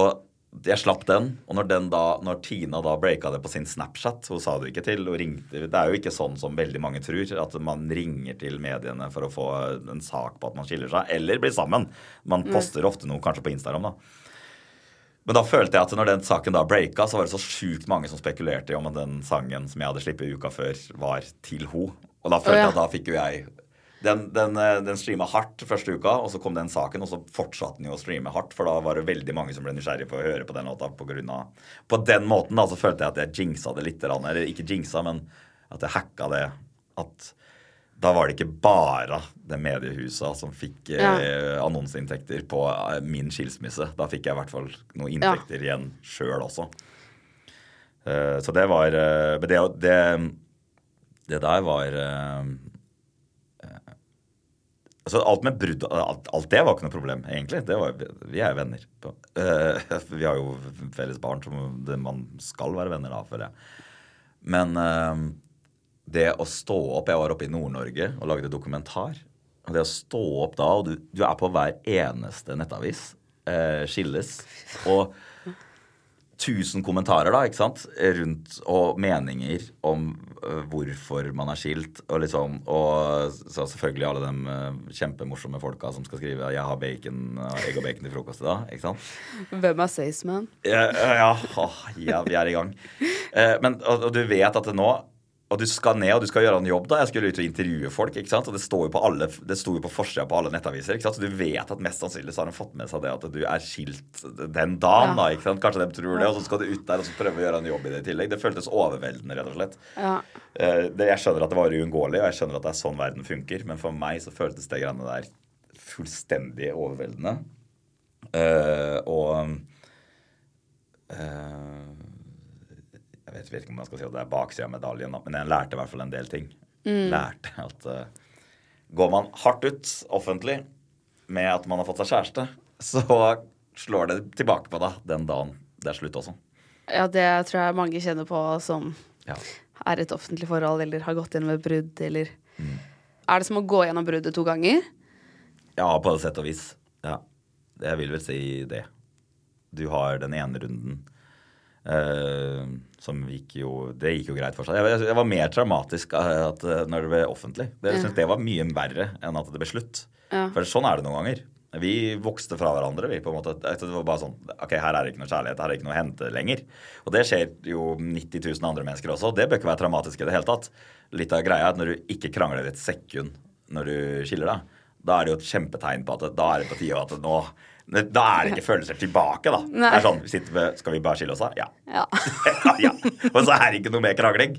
jeg slapp den, og når, den da, når Tina da breaka det på sin Snapchat Hun sa det ikke til, hun ringte Det er jo ikke sånn som veldig mange tror, at man ringer til mediene for å få en sak på at man skiller seg, eller blir sammen. Man poster ofte noe kanskje på Instagram, da. Men da følte jeg at når den saken da breaka, så var det så sjukt mange som spekulerte i om den sangen som jeg hadde sluppet uka før, var til ho. Og da følte oh, ja. jeg at da fikk jo jeg den, den, eh, den streama hardt første uka, og så kom den saken, og så fortsatte den jo å streame hardt, for da var det veldig mange som ble nysgjerrige på å høre på den låta på grunn av På den måten da så følte jeg at jeg jinxa det litt, eller ikke jinxa, men at jeg hacka det. At da var det ikke bare det mediehuset som fikk eh, annonseinntekter på eh, min skilsmisse. Da fikk jeg i hvert fall noen inntekter igjen sjøl også. Uh, så det var uh, det, det, det der var eh, Altså Alt med brudd alt, alt det var ikke noe problem, egentlig. Var, vi er jo venner. Uh, vi har jo felles barn som man skal være venner av, føler jeg. Men uh, det å stå opp Jeg var oppe i Nord-Norge og lagde dokumentar. Og det å stå opp da, og du, du er på hver eneste nettavis, uh, skilles, og tusen kommentarer da, ikke sant, rundt, og meninger om hvorfor man er skilt, og liksom, og så selvfølgelig alle de øh, kjempemorsomme folka som skal skrive 'jeg har bacon, egg og bacon til frokost i dag', ikke sant? Hvem er Saysman? Ja, ja, ja, vi er i gang. Eh, men, og, og du vet at det nå og du skal ned og du skal gjøre en jobb. da Jeg skulle ut og intervjue folk. ikke sant? Og det står jo på alle Det sto jo på forsida på alle nettaviser. ikke sant? Så du vet at mest sannsynlig så har de fått med seg det at du er skilt den dagen. da, ikke sant? Kanskje de tror det, og så skal du ut der og så prøve å gjøre en jobb i det i tillegg. Det føltes overveldende, rett og slett. Ja. Eh, jeg skjønner at det var uunngåelig, og jeg skjønner at det er sånn verden funker, men for meg så føltes det greiene der fullstendig overveldende. Uh, og Jeg vet, ikke om man skal si at det er baksida av medaljen, men jeg lærte i hvert fall en del ting. Lærte at uh, går man hardt ut offentlig med at man har fått seg kjæreste, så slår det tilbake på deg den dagen det er slutt også. ja, det tror jeg mange kjenner på som Ja. er et offentlig forhold eller har gått gjennom et brudd, eller Mm. Er det som å gå gjennom bruddet to ganger? Ja, på et sett og vis. Ja. Jeg vil vel si det. Du har den ene runden eh, som gikk jo Det gikk jo greit for seg. Jeg var mer traumatisk at, når det ble offentlig. Det, synes det var mye verre enn at det ble slutt. Ja. For sånn er det noen ganger. Vi vokste fra hverandre. vi på en måte. Det var bare sånn Ok, her er det ikke noe kjærlighet. Her er det ikke noe å hente lenger. Og det skjer jo 90 000 andre mennesker også. Det bør ikke være traumatisk i det hele tatt. Litt av greia er at når du ikke krangler et sekund når du skiller deg, da er det jo et kjempetegn på at da er det på tide at nå Da er det ikke følelser tilbake, da. Nei. Det er sånn, vi sitter med, Skal vi bare skille oss da? Ja. Ja. ja. Og så er det ikke noe mer krangling.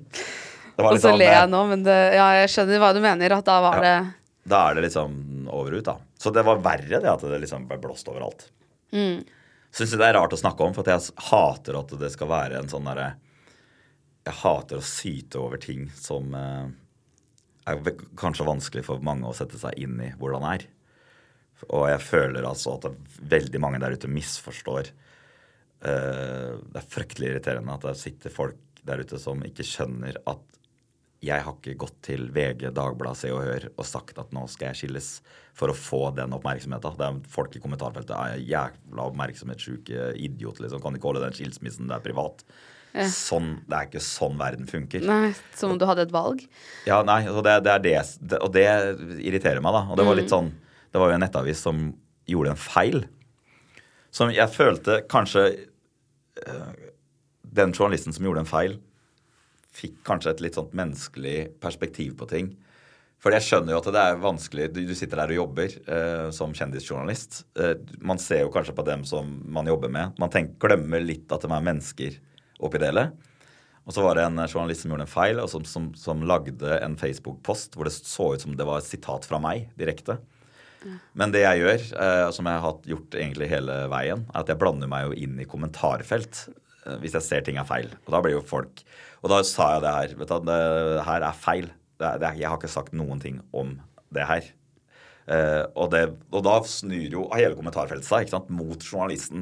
Og så sånn, ler eh, jeg nå, men det, ja, jeg skjønner hva du mener. At da var Ja. det Da er det liksom over ut, da. Så det var verre det at det liksom ble blåst overalt. Mm. Syns det er rart å snakke om, for jeg hater at det skal være en sånn derre Jeg hater å syte over ting som eh, er kanskje vanskelig for mange å sette seg inn i hvordan det er. Og jeg føler altså at veldig mange der ute misforstår. Eh, det er fryktelig irriterende at det sitter folk der ute som ikke skjønner at jeg har ikke gått til VG, Dagbladet, Se og Hør og sagt at nå skal jeg skilles for å få den oppmerksomheten. Det er folk i kommentarfeltet er jævla oppmerksomhetssjuke idiot, liksom. Kan ikke holde den skilsmissen, det er privat. Sånn, Det er ikke sånn verden funker. Nei, som om du hadde et valg. Ja, nei, og det, det er det, det Og det irriterer meg, da. Og det var litt sånn Det var jo en nettavis som gjorde en feil. Som jeg følte kanskje øh, Den journalisten som gjorde en feil, fikk kanskje et litt sånt menneskelig perspektiv på ting. For jeg skjønner jo at det er vanskelig Du, sitter der og jobber eh, som kjendisjournalist. Eh, man ser jo kanskje på dem som man jobber med. Man tenker, glemmer litt at de er mennesker oppi hele. Og så var det en journalist som gjorde en feil, og som, som, som lagde en Facebook-post hvor det så ut som det var et sitat fra meg direkte. Men det jeg gjør, eh, som jeg har gjort egentlig hele veien, er at jeg blander meg jo inn i kommentarfelt eh, hvis jeg ser ting er feil. Og da blir jo folk Og da sa jeg det her. Vet du, det her er feil. Jeg har ikke sagt noen ting om det her. Eh, og, det, og da snur jo hele kommentarfeltet seg ikke sant, mot journalisten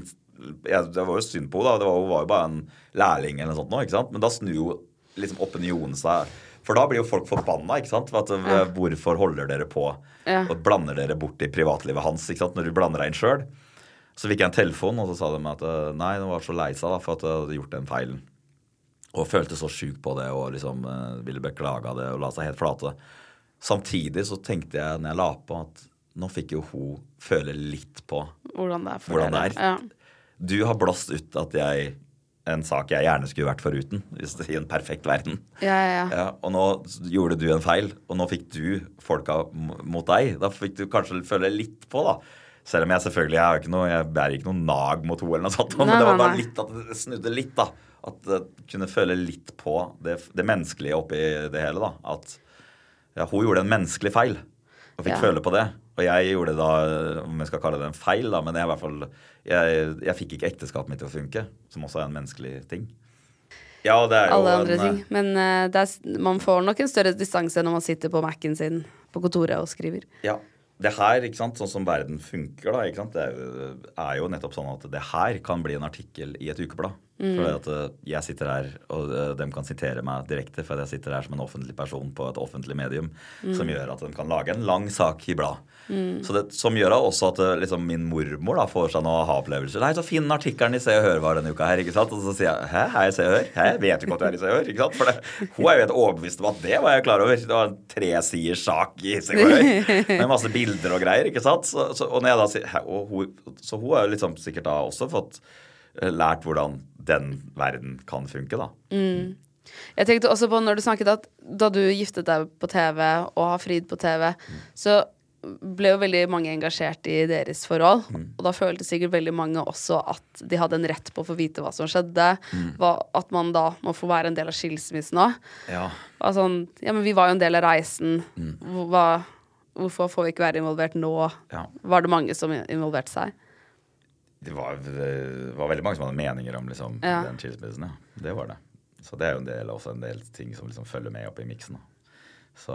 Det var jo synd på henne. Det var, jo bare en lærling eller noe sånt nå, ikke sant. Men da snur jo liksom opinionen seg. For da blir jo folk forbanna, ikke sant. For at, Hvorfor holder dere på Ja. og blander dere bort i privatlivet hans, ikke sant. Når du blander deg inn sjøl. Så fikk jeg en telefon, og så sa de at eh, nei, hun var så lei seg for at jeg hadde gjort den feilen. Og følte så sjukt på det og liksom eh, ville beklage det og la seg helt flate. Samtidig så tenkte jeg når jeg la på, at nå fikk jo hun føle litt på Hvordan det er for hvordan det er. Ja. Du har blåst ut at jeg en sak jeg gjerne skulle vært foruten hvis det- i en perfekt verden. Ja, ja, ja. Ja, og nå gjorde du en feil, og nå fikk du folka mot deg. Da fikk du kanskje føle litt på, da. Selv om jeg selvfølgelig jeg, ikke noe, jeg bærer ikke noe nag mot henne, eller noe sånt. Nei, men det var bare litt at det snudde litt, da. At det kunne føle litt på det, det menneskelige oppi det hele, da. At ja, hun gjorde en menneskelig feil, og fikk føle på det. Og jeg gjorde da, om jeg skal kalle det en feil, da, men jeg, i hvert fall, jeg, jeg fikk ikke ekteskapet mitt til å funke, som også er en menneskelig ting. Ja, det er jo Alle andre en, ting. Men uh, er, man får nok en større distanse når man sitter på Mac-en sin på kontoret og skriver. Ja. Det her, ikke sant, sånn som verden funker, da, ikke sant, det er jo, nettopp sånn at det her kan bli en artikkel i et ukeblad. Mm. For at eh, jeg sitter her, og eh, de kan sitere meg direkte, for jeg sitter her som en offentlig person på et offentlig medium, Mm. som gjør at de kan lage en lang sak i blad. Så det, som gjør også at eh, liksom, min mormor da får seg noen aha-opplevelser. Nei, så fin artikkelen i Se og Hør var denne uka her, ikke sant? Og så sier jeg hæ, er jeg i Se og Hør? Hæ, vet du ikke at du er i Se og Hør? Ikke sant? For det, hun er jo helt overbevist om at det var jeg klar over. Det var en tresiders sak i Se og Hør med masse bilder og greier, ikke sant? Så, så, og når jeg da sier, hun, så hun har jo liksom sikkert da også fått eh, lært hvordan den verden kan funke, da. Jeg tenkte også på når du snakket at da du giftet deg på TV og har frid på TV, så ble jo veldig mange engasjert i deres forhold. Og da følte sikkert veldig mange også at de hadde en rett på å få vite hva som skjedde. Hva, at man da må få være en del av skilsmissen òg. Ja. Altså, ja, men vi var jo en del av reisen. Mm. Hva, hvorfor får vi ikke være involvert nå? Ja. Var det mange som involverte seg? Det var, det var veldig mange som hadde meninger om liksom, Ja. den skilsmissen. Ja. Det var det. Så det er jo en del, også en del ting som liksom følger med opp i miksen. Så,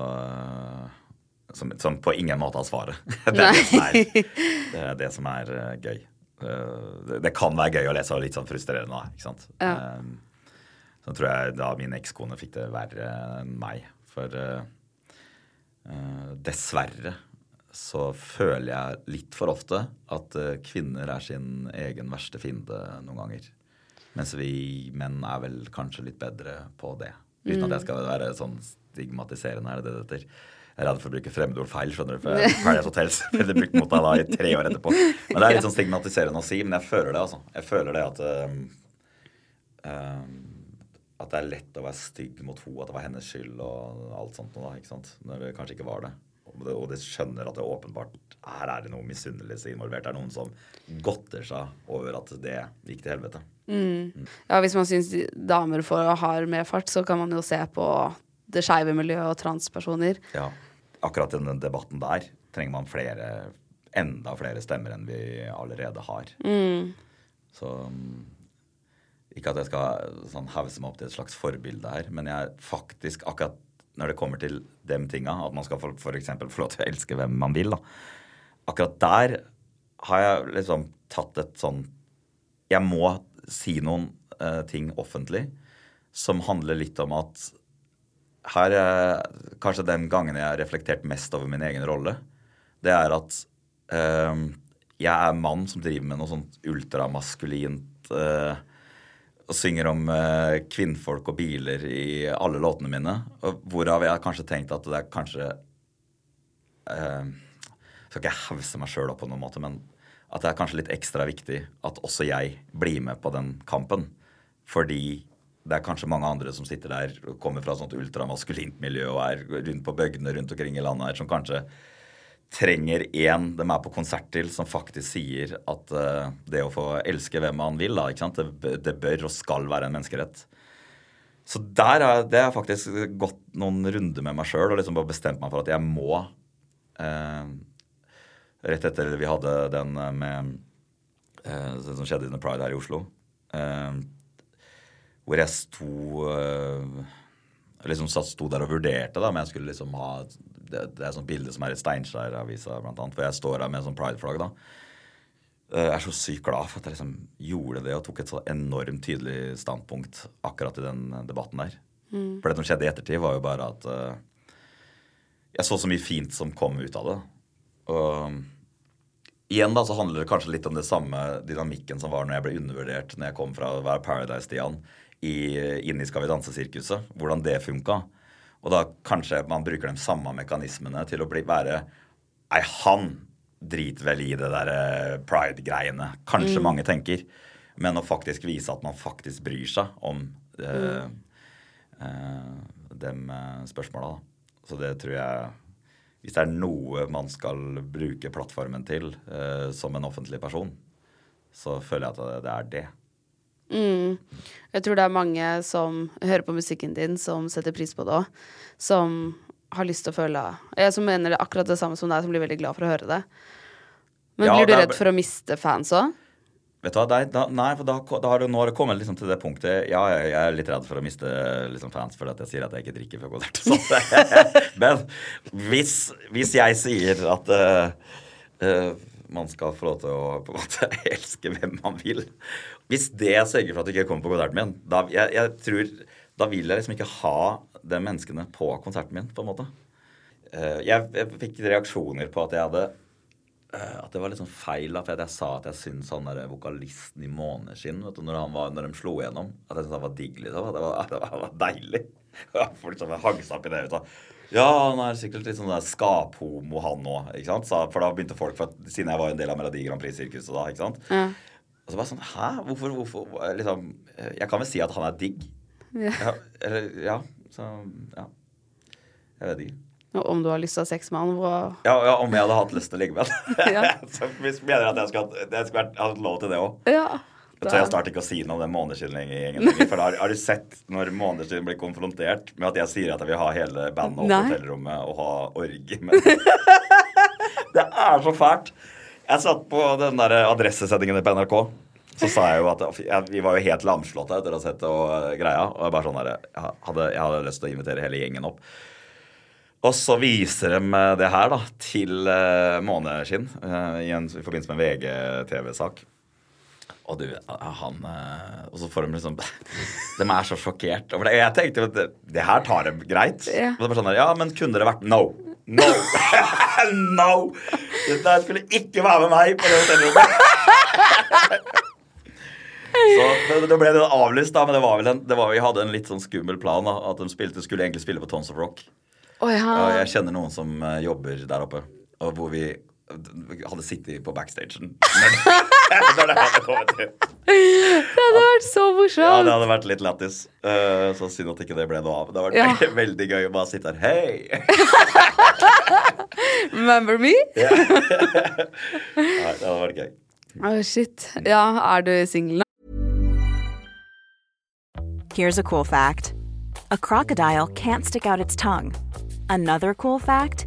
som, som på ingen måte har svaret. det, er det, som er, det er det som er eh, gøy. Eh, det, kan være gøy å lese og litt sånn frustrerende, òg, Ikke sant? Ja. Eh, så tror jeg da min ekskone fikk det verre enn meg. For dessverre så føler jeg litt for ofte at kvinner er sin egen verste fiende noen ganger. Mens vi menn er vel kanskje litt bedre på det. Uten at jeg skal være sånn stigmatiserende, er det det det heter. Jeg er redd for å bruke fremmedord feil, skjønner du. For Paradise Hotels ble det brukt mot deg da i tre år etterpå. Men det er litt sånn stigmatiserende å si, men jeg føler det, altså. Jeg føler det at eh, At det er lett å være stygg mot henne, at det var hennes skyld og alt sånt da. ikke sant? Når det kanskje ikke var det. Og de skjønner at det åpenbart her er det noe misunnelse involvert. Det er noen som godter seg over at det gikk til helvete. Ja, hvis man syns damer får har mer fart, så kan man jo se på det skeive miljøet og transpersoner. Ja, akkurat denne debatten der trenger man flere, enda flere stemmer enn vi allerede har. Så mm, ikke at jeg skal sånn hause meg opp til et slags forbilde her, men jeg faktisk akkurat når det kommer til de tinga, at man skal eksempel få lov til å elske hvem man vil, da. Akkurat der har jeg liksom tatt et sånn Jeg må si noen uh, ting offentlig som handler litt om at her er kanskje den gangen jeg har reflektert mest over min egen rolle. Det er at eh, jeg er mann som driver med noe sånt ultramaskulint eh, og synger om eh, kvinnfolk og biler i alle låtene mine. Og hvorav jeg har kanskje tenkt at det er kanskje eh, Skal ikke jeg hause meg sjøl opp på noen måte, men at det er kanskje litt ekstra viktig at også jeg blir med på den kampen. Fordi det er kanskje mange andre som sitter der og kommer fra sånt ultramaskulint miljø og er rundt på bygdene rundt omkring i landet her, som kanskje trenger én de er på konsert til, som faktisk sier at uh, det å få elske hvem man vil, da, ikke sant? Det, det bør og skal være en menneskerett. Så der er, det har jeg faktisk gått noen runder med meg sjøl og liksom bare bestemt meg for at jeg må uh, Rett etter vi hadde den eh, med uh, det som skjedde under Pride her i Oslo, eh, hvor jeg sto liksom sto der og vurderte da, om jeg skulle liksom ha det, det er sånt bilde som er i Steinkjer-avisa, blant annet, hvor jeg står her med en sånn pride-flagg. da. Eh, Jeg er så sykt glad for at jeg liksom gjorde det og tok et så enormt tydelig standpunkt akkurat i den debatten der. For det som skjedde i ettertid, var jo bare at uh, jeg så så mye fint som kom ut av det. Og igjen da så handler det kanskje litt om det samme dynamikken som var når jeg ble undervurdert når jeg kom fra å være Paradise-Stian i Skal vi danse-sirkuset. Hvordan det funka. Og da kanskje man bruker de samme mekanismene til å bli, være Nei, han driter vel i det der eh, pride-greiene. Kanskje mange tenker. Men å faktisk vise at man faktisk bryr seg om eh, eh, dem eh, spørsmåla. Så det tror jeg Hvis det er noe man skal bruke plattformen til eh, som en offentlig person, så føler jeg at det er det. Jeg tror det er mange som hører på musikken din, som setter pris på det òg. Som har lyst til å føle Jeg som mener det akkurat det samme som deg, som blir veldig glad for å høre det. Men Ja, blir du er- redd for å miste fans òg? Vet du hva, da, nei for da, da har det, nå har det kommet liksom til det punktet Ja, jeg, jeg er litt redd for å miste liksom, fans fordi at jeg sier at jeg ikke drikker før konsert. Men hvis, hvis jeg sier at uh, uh, man skal få lov til å på en måte elske hvem man vil Hvis det sørger for at du ikke kommer på konserten min, da, jeg, jeg tror, da vil jeg liksom ikke ha de menneskene på konserten min, på en måte. Eh, jeg, jeg fikk reaksjoner på at jeg hadde eh, at det var litt sånn feil for at jeg sa at jeg syntes han der vokalisten i Måneskinn vet du, når, han var, når de slo igjennom, at jeg syntes han var digg. liksom. At det var, at det var, var deilig. Folk som hang seg opp i det. Du. Ja, han er sikkert litt sånn skaphomo, han òg. For da begynte folk, for at, siden jeg var en del av Melodi Grand Prix-sirkuset da. ikke sant? Ja. Og så bare sånn Hæ? Hvorfor, hvorfor liksom, Jeg kan vel si at han er digg. Ja. Ja, eller, ja, så Ja. Jeg vet ikke. Og om du har lyst til å ha sex med han, Hvor... Ja, ja, om jeg hadde hatt lyst til å ligge med han. Så hvis mener at jeg skulle jeg skulle hatt lov til det òg. Ja. Jeg tør jeg snart ikke å si noe om den måneskylden-gjengen lenger. For har, har du sett når måneskylden blir konfrontert med at jeg sier at jeg vil ha hele bandet opp på hotellrommet og ha orgi med Det er så fælt. Jeg satt på den der adressesendingen på NRK. Så sa jeg jo at jeg, Vi var jo helt lamslåtte etter å ha sett og, eh, greia. Og jeg bare sånn der, jeg hadde, jeg hadde lyst til å invitere hele gjengen opp. Og så viser de eh, det her da til uh, Måneskinn uh, i, en, i forbindelse med en VGTV-sak. Og du, han Og så får de liksom De er så sjokkert. Jeg tenkte jo at det, det her tar dem greit. Ja. Og så bare sånn der, Ja, men kunne det vært No. No! no! Dette skulle ikke være med meg på det hotellrommet. Så det ble det avlyst, da, men det var vel en, det var, vi hadde en litt sånn skummel plan. da, At de spilte, skulle egentlig spille på Tons of Rock. Oh, ja. Jeg kjenner noen som eh, jobber der oppe, og hvor vi hadde sittet på backstagen. Når, det hadde kommet til. Det hadde vært så morsomt. Ja, det hadde vært litt lættis. Uh, så synd at ikke det ble noe av. Det hadde vært Ja. veldig, gøy å bare sitte her. Hei! Remember me? Nei, det hadde vært gøy. Å, shit. Ja, er du singel nå? Here's a cool fact a crocodile can't stick out its tongue. Another cool fact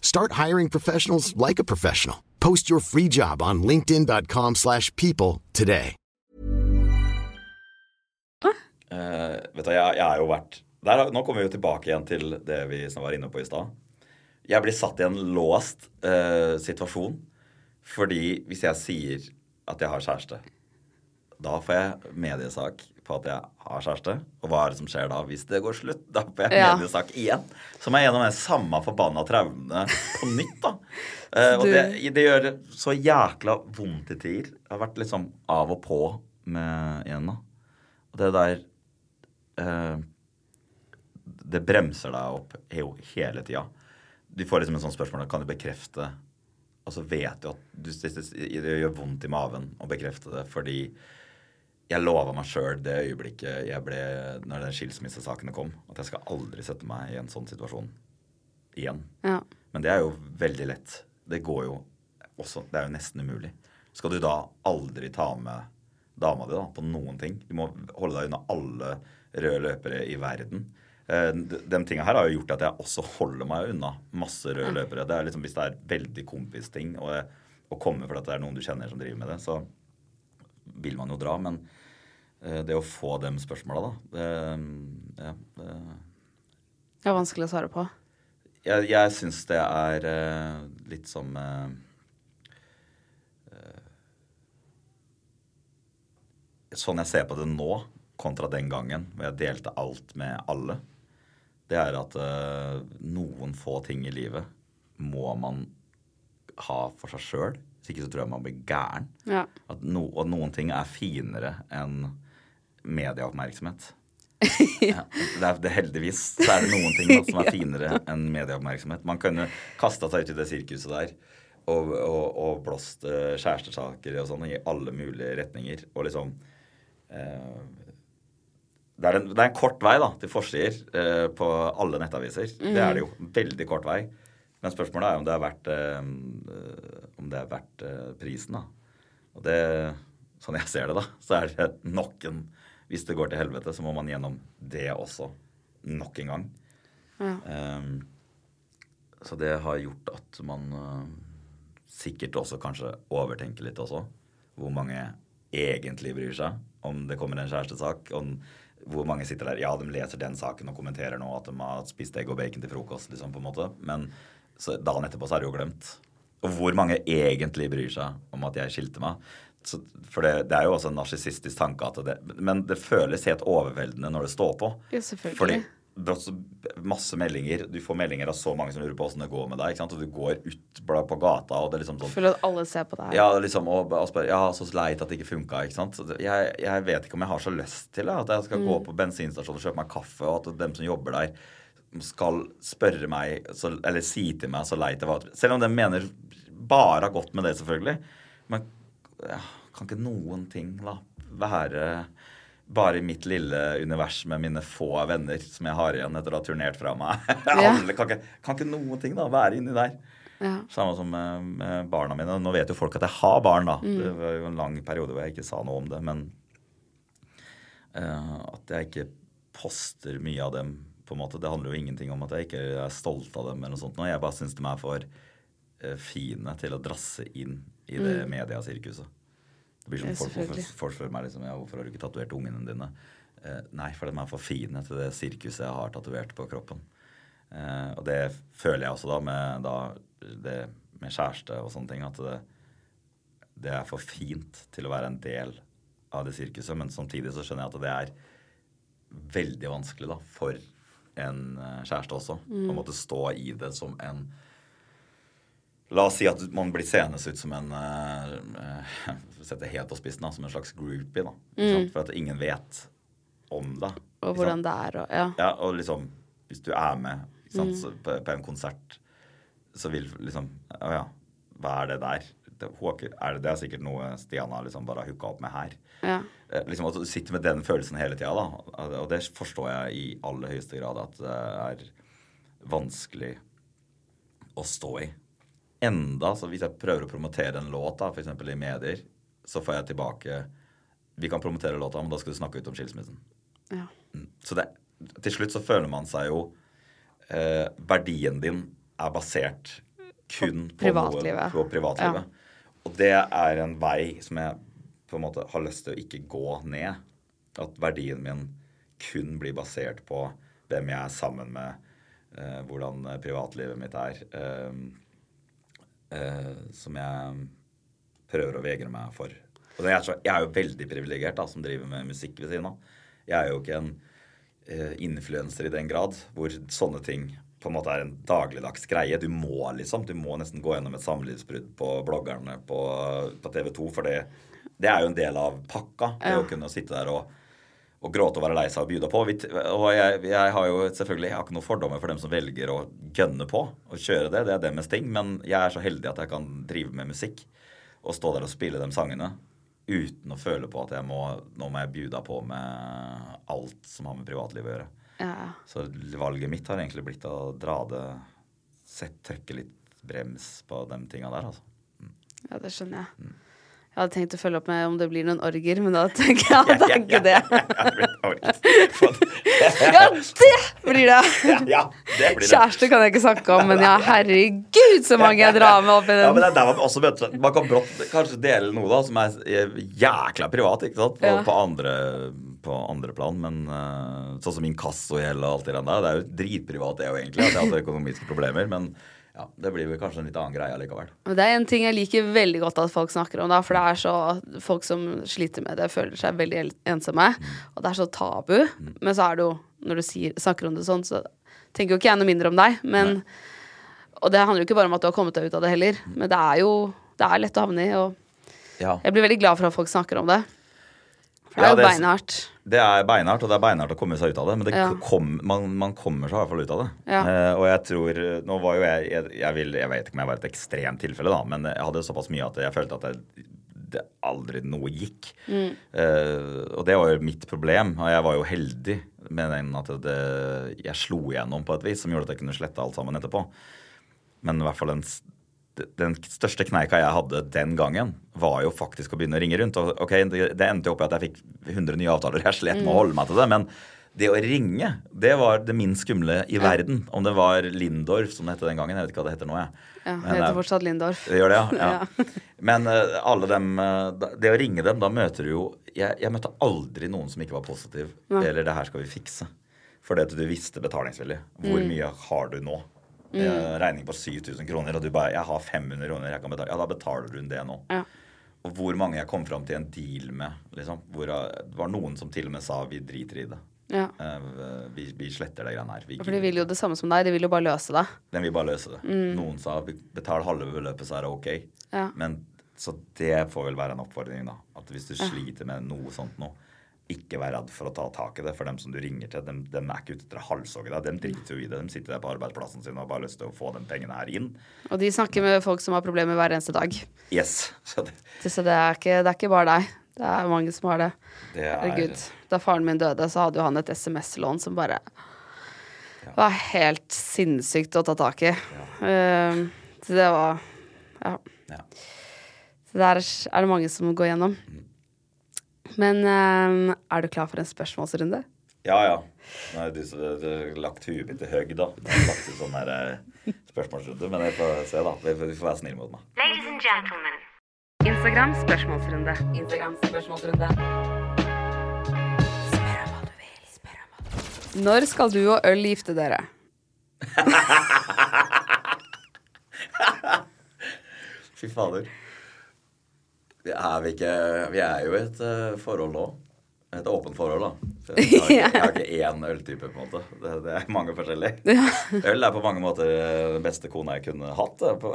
Start hiring professionals like a professional. Post your free job on linkedin.com/people slash people today. Uh, vet du, jeg, jeg er jo vært der, Nå kommer vi jo tilbake igjen til det vi som var inne på i stad. jeg blir satt i en låst uh, situasjon. Fordi hvis jeg sier at jeg har kjæreste, da får jeg mediesak på at jeg har kjæreste. Og hva er det som skjer da hvis det går slutt? Da får jeg Ja. mediesak igjen. Så må jeg gjennom den samme forbanna traumene på nytt, da. Eh, og det, det gjør så jækla vondt i tider. Jeg har vært liksom av og på med igjen, da. Og det der eh, Det bremser deg opp he- hele tida. Du får liksom en sånn spørsmål Kan du bekrefte Og så vet du at du, det gjør vondt i maven å bekrefte det fordi jeg lova meg sjøl det øyeblikket jeg ble Når den skilsmissesakene kom, at jeg skal aldri sette meg i en sånn situasjon igjen. Ja. Men det er jo veldig lett. Det går jo også Det er jo nesten umulig. Skal du da aldri ta med dama di da, på noen ting? Du må holde deg unna alle røde løpere i verden. Eh, de, tinga her har jo gjort at jeg også holder meg unna masse røde løpere. Det er liksom Hvis det er veldig kompisting å komme fordi det er noen du kjenner som driver med det, så vil man jo dra. Men det å få de spørsmåla, da det, ja, det, Det er vanskelig å svare på. jeg, jeg syns det er eh, litt som eh, eh, Sånn jeg ser på det nå, kontra den gangen hvor jeg delte alt med alle, det er at eh, noen få ting i livet må man ha for seg sjøl. Hvis ikke så tror jeg man blir gæren. Ja. At no, og noen ting er finere enn medieoppmerksomhet. Ja, det er, det heldigvis så er det noen ting da, som er finere enn medieoppmerksomhet. Man kunne kasta seg ut i det sirkuset der og, og, og blåst uh, kjærestesaker og sånn i alle mulige retninger. Og liksom uh, det, er en, det er en kort vei da, til forsider uh, på alle nettaviser. Det er det jo. Veldig kort vei. Men spørsmålet er om det er verdt, eh, om det er verdt prisen. da. Og det, sånn jeg ser det, da, så er det nok en Hvis det går til helvete, så må man gjennom det også. Nok en gang. Ja. Um, så det har gjort at man uh, sikkert også kanskje overtenker litt også. Hvor mange egentlig bryr seg om det kommer en kjærestesak. Om hvor mange sitter der Ja, de leser den saken og kommenterer nå at de har spist egg og bacon til frokost, liksom, på en måte. Men så dagen etterpå så er det jo glemt. Og hvor mange egentlig bryr seg om at jeg skilte meg. Så, for det, det er jo også en narsissistisk tanke at det Men det føles helt overveldende når det står på. Ja, selvfølgelig. Fordi masse meldinger. Du får meldinger av så mange som lurer på åssen det går med deg. Og du går ut bla- på gata, og det er liksom sånn Føler at alle ser på deg. ja, liksom, og, og spør, ja, så leit at det ikke funka. ikke sant? Jeg, jeg vet ikke om jeg har så lyst til det. At jeg skal gå på bensinstasjonen og kjøpe meg kaffe, og at dem som jobber der, skal spørre meg, så, eller si til meg så leit det var. Selv om de mener bare har gått med det, selvfølgelig. Men ja, kan ikke noen ting da være bare i mitt lille univers med mine få venner som jeg har igjen etter å ha turnert fra meg? Ja. kan, ikke, kan ikke noen ting da være inni der? Ja. Samme som med, barna mine. Nå vet jo folk at jeg har barn, da. Det var jo en lang periode hvor jeg ikke sa noe om det. Men uh, at jeg ikke poster mye av dem, på en måte, det handler jo ingenting om at jeg ikke er stolt av dem. eller noe sånt. nå. Jeg bare syns de er for uh, fine til å drasse inn i det mediasirkuset. Det blir som Ja, folk, selvfølgelig. meg liksom, ja, hvorfor har du ikke tatovert ungene dine. Eh, nei, for de er for fine til det sirkuset jeg har tatovert på kroppen. Eh, og det føler jeg også da med, da, det, med kjæreste og sånne ting. At det, det er for fint til å være en del av det sirkuset. Men samtidig så skjønner jeg at det er veldig vanskelig da, for en eh, kjæreste også. Å måtte stå i det som en La oss si at man blir seende ut som en uh, Sette helt på spissen, da, som en slags groupie. da, Mm. For at ingen vet om det. Og hvordan det er og Ja. Ja, og liksom Hvis du er med sant, så på, på en konsert, så vil liksom Å ja, hva er det der? Det, er det, det er sikkert noe Stian har liksom bare har hooka opp med her. ja. Eh, liksom At du sitter med den følelsen hele tida, da. Og det forstår jeg i aller høyeste grad at det er vanskelig å stå i. Enda, så hvis jeg prøver å promotere en låt, da, f.eks. i medier, så får jeg tilbake Vi kan promotere låta, men da skal du snakke ut om skilsmissen. ja. Så det, til slutt så føler man seg jo eh, Verdien din er basert kun på, privatlivet. Noe, på privatlivet. Og det er en vei som jeg på en måte har lyst til å ikke gå ned. At verdien min kun blir basert på hvem jeg er sammen med, eh, hvordan privatlivet mitt er. eh, eh, som jeg prøver å vegre meg for. Og det er så, jeg er jo veldig privilegert da, som driver med musikk ved siden av. Jeg er jo ikke en eh, influenser i den grad hvor sånne ting på en måte er en dagligdags greie. Du må liksom, du må nesten gå gjennom et samlivsbrudd på bloggerne på, på TV 2, for det, det er jo en del av pakka. Det å kunne sitte der og, og gråte og være lei seg og bjuda på. Og jeg, jeg har jo selvfølgelig jeg har ikke noen fordommer for dem som velger å gønne på og kjøre det. Det er deres ting. Men jeg er så heldig at jeg kan drive med musikk og stå der og spille de sangene uten å føle på at jeg må, nå må jeg bjuda på med alt som har med privatlivet å gjøre. Ja. Så valget mitt har egentlig blitt å dra det Sett trykke litt brems på de tinga der, altså. ja, det skjønner jeg. Mm. Jeg hadde tenkt å følge opp med om det blir noen orger, men da tenker jeg at det er ikke det. Ja, det blir det! ja, det blir det. Kjæreste kan jeg ikke snakke om, men ja, herregud, så mange jeg drar med opp i den. Ja, men det er der man også møter Man kan brått kanskje dele noe da som er jækla privat, ikke sant? På, Ja. på, andre, på andre plan. Men eh, sånn som inkassogjeld og alt det der, det er jo dritprivat det jo egentlig. At jeg hadde økonomiske problemer. Men ja, det blir vel kanskje en litt annen greie likevel. Det er en ting jeg liker veldig godt at folk snakker om, da, for det er så Folk som sliter med det, føler seg veldig el- ensomme, og det er så tabu. Men så er det jo, når du sier, snakker om det sånn, så tenker jo ikke jeg noe mindre om deg, men Og det handler jo ikke bare om at du har kommet deg ut av det heller, men det er jo Det er lett å havne i, og Ja. jeg blir veldig glad for at folk snakker om det. Det er jo det er beinhardt. Det er beinhardt, og det er beinhardt å komme seg ut av det. Men det Ja. kom, man, man kommer seg i hvert fall ut av det. Ja. Uh, og jeg tror Nå var jo jeg jeg, jeg, vil, jeg vet ikke om jeg var et ekstremt tilfelle, da, men jeg hadde såpass mye at jeg følte at jeg, det aldri noe gikk. Mm. Uh, og det var jo mitt problem. Og jeg var jo heldig med den at det, jeg slo igjennom på et vis som gjorde at jeg kunne slette alt sammen etterpå. Men i hvert fall den, den største kneika jeg hadde den gangen, var jo faktisk å begynne å ringe rundt. Og ok, Det, endte jo opp i at jeg fikk 100 nye avtaler. Jeg slet med å holde meg til det. Men det å ringe, det var det minst skumle i verden. Om det var Lindorf, som det het den gangen. Jeg vet ikke hva det heter nå, jeg. Ja, det heter eh, fortsatt Lindorf. det gjør det, ja. ja. Ja. Men eh, alle dem eh, Det å ringe dem, da møter du jo Jeg, jeg møtte aldri noen som ikke var positiv. Ja. Eller 'det her skal vi fikse'. Fordi at du visste betalingsvillig. Hvor Mm. mye har du nå? Eh, regning på 7000 kroner, og du bare 'Jeg har 500 kroner, jeg kan betale'. Ja, da betaler du det nå. Ja. Og hvor mange jeg kom fram til en deal med, liksom. Hvor eh, det var noen som til og med sa 'vi driter i det'. Ja. Uh, vi, vi sletter det greiene her. Vi, For de vil jo det samme som deg, de vil jo bare løse det. den vil bare løse det. Noen sa betal halve beløpet, så er det ok. Mm. Ja. Men Så det får vel være en oppfordring, da. At hvis du sliter med noe sånt nå, ikke vær redd for å ta tak i det. For dem som du ringer til, dem, dem er ikke ute etter å halshogge deg. Dem driter jo i det. De sitter der på arbeidsplassen sin og har bare lyst til å få de pengene her inn. Og de snakker med folk som har problemer hver eneste dag. Yes. Så det, Så det er ikke, det er ikke bare deg. Det er mange som har det. det er Herregud. Da faren min døde, så hadde jo han et SMS-lån som bare var helt sinnssykt å ta tak i. Ehm, så det var Ja. Ja. Så der er det mange som går gjennom. Men um, er du klar for en spørsmålsrunde? Ja, ja. Nå har har lagt huet mitt i høgg, da. Jeg har lagt ut sånn her eh, spørsmålsrunde. Men jeg får se, da. Vi får, vi får være snille mot meg. Ladies and gentlemen. Instagram spørsmålsrunde. Instagram spørsmålsrunde. Spør om hva du vil. Spør om hva du vil. Når skal du og øl gifte dere? Fy fader. Er, vi ikke, vi er jo i et uh, forhold nå. Et åpent forhold, da. Så Jeg har ikke, jeg har ikke én øltype, på en måte. Det, det er mange forskjellige. Øl er på mange måter eh, den beste kona jeg kunne hatt. det, På,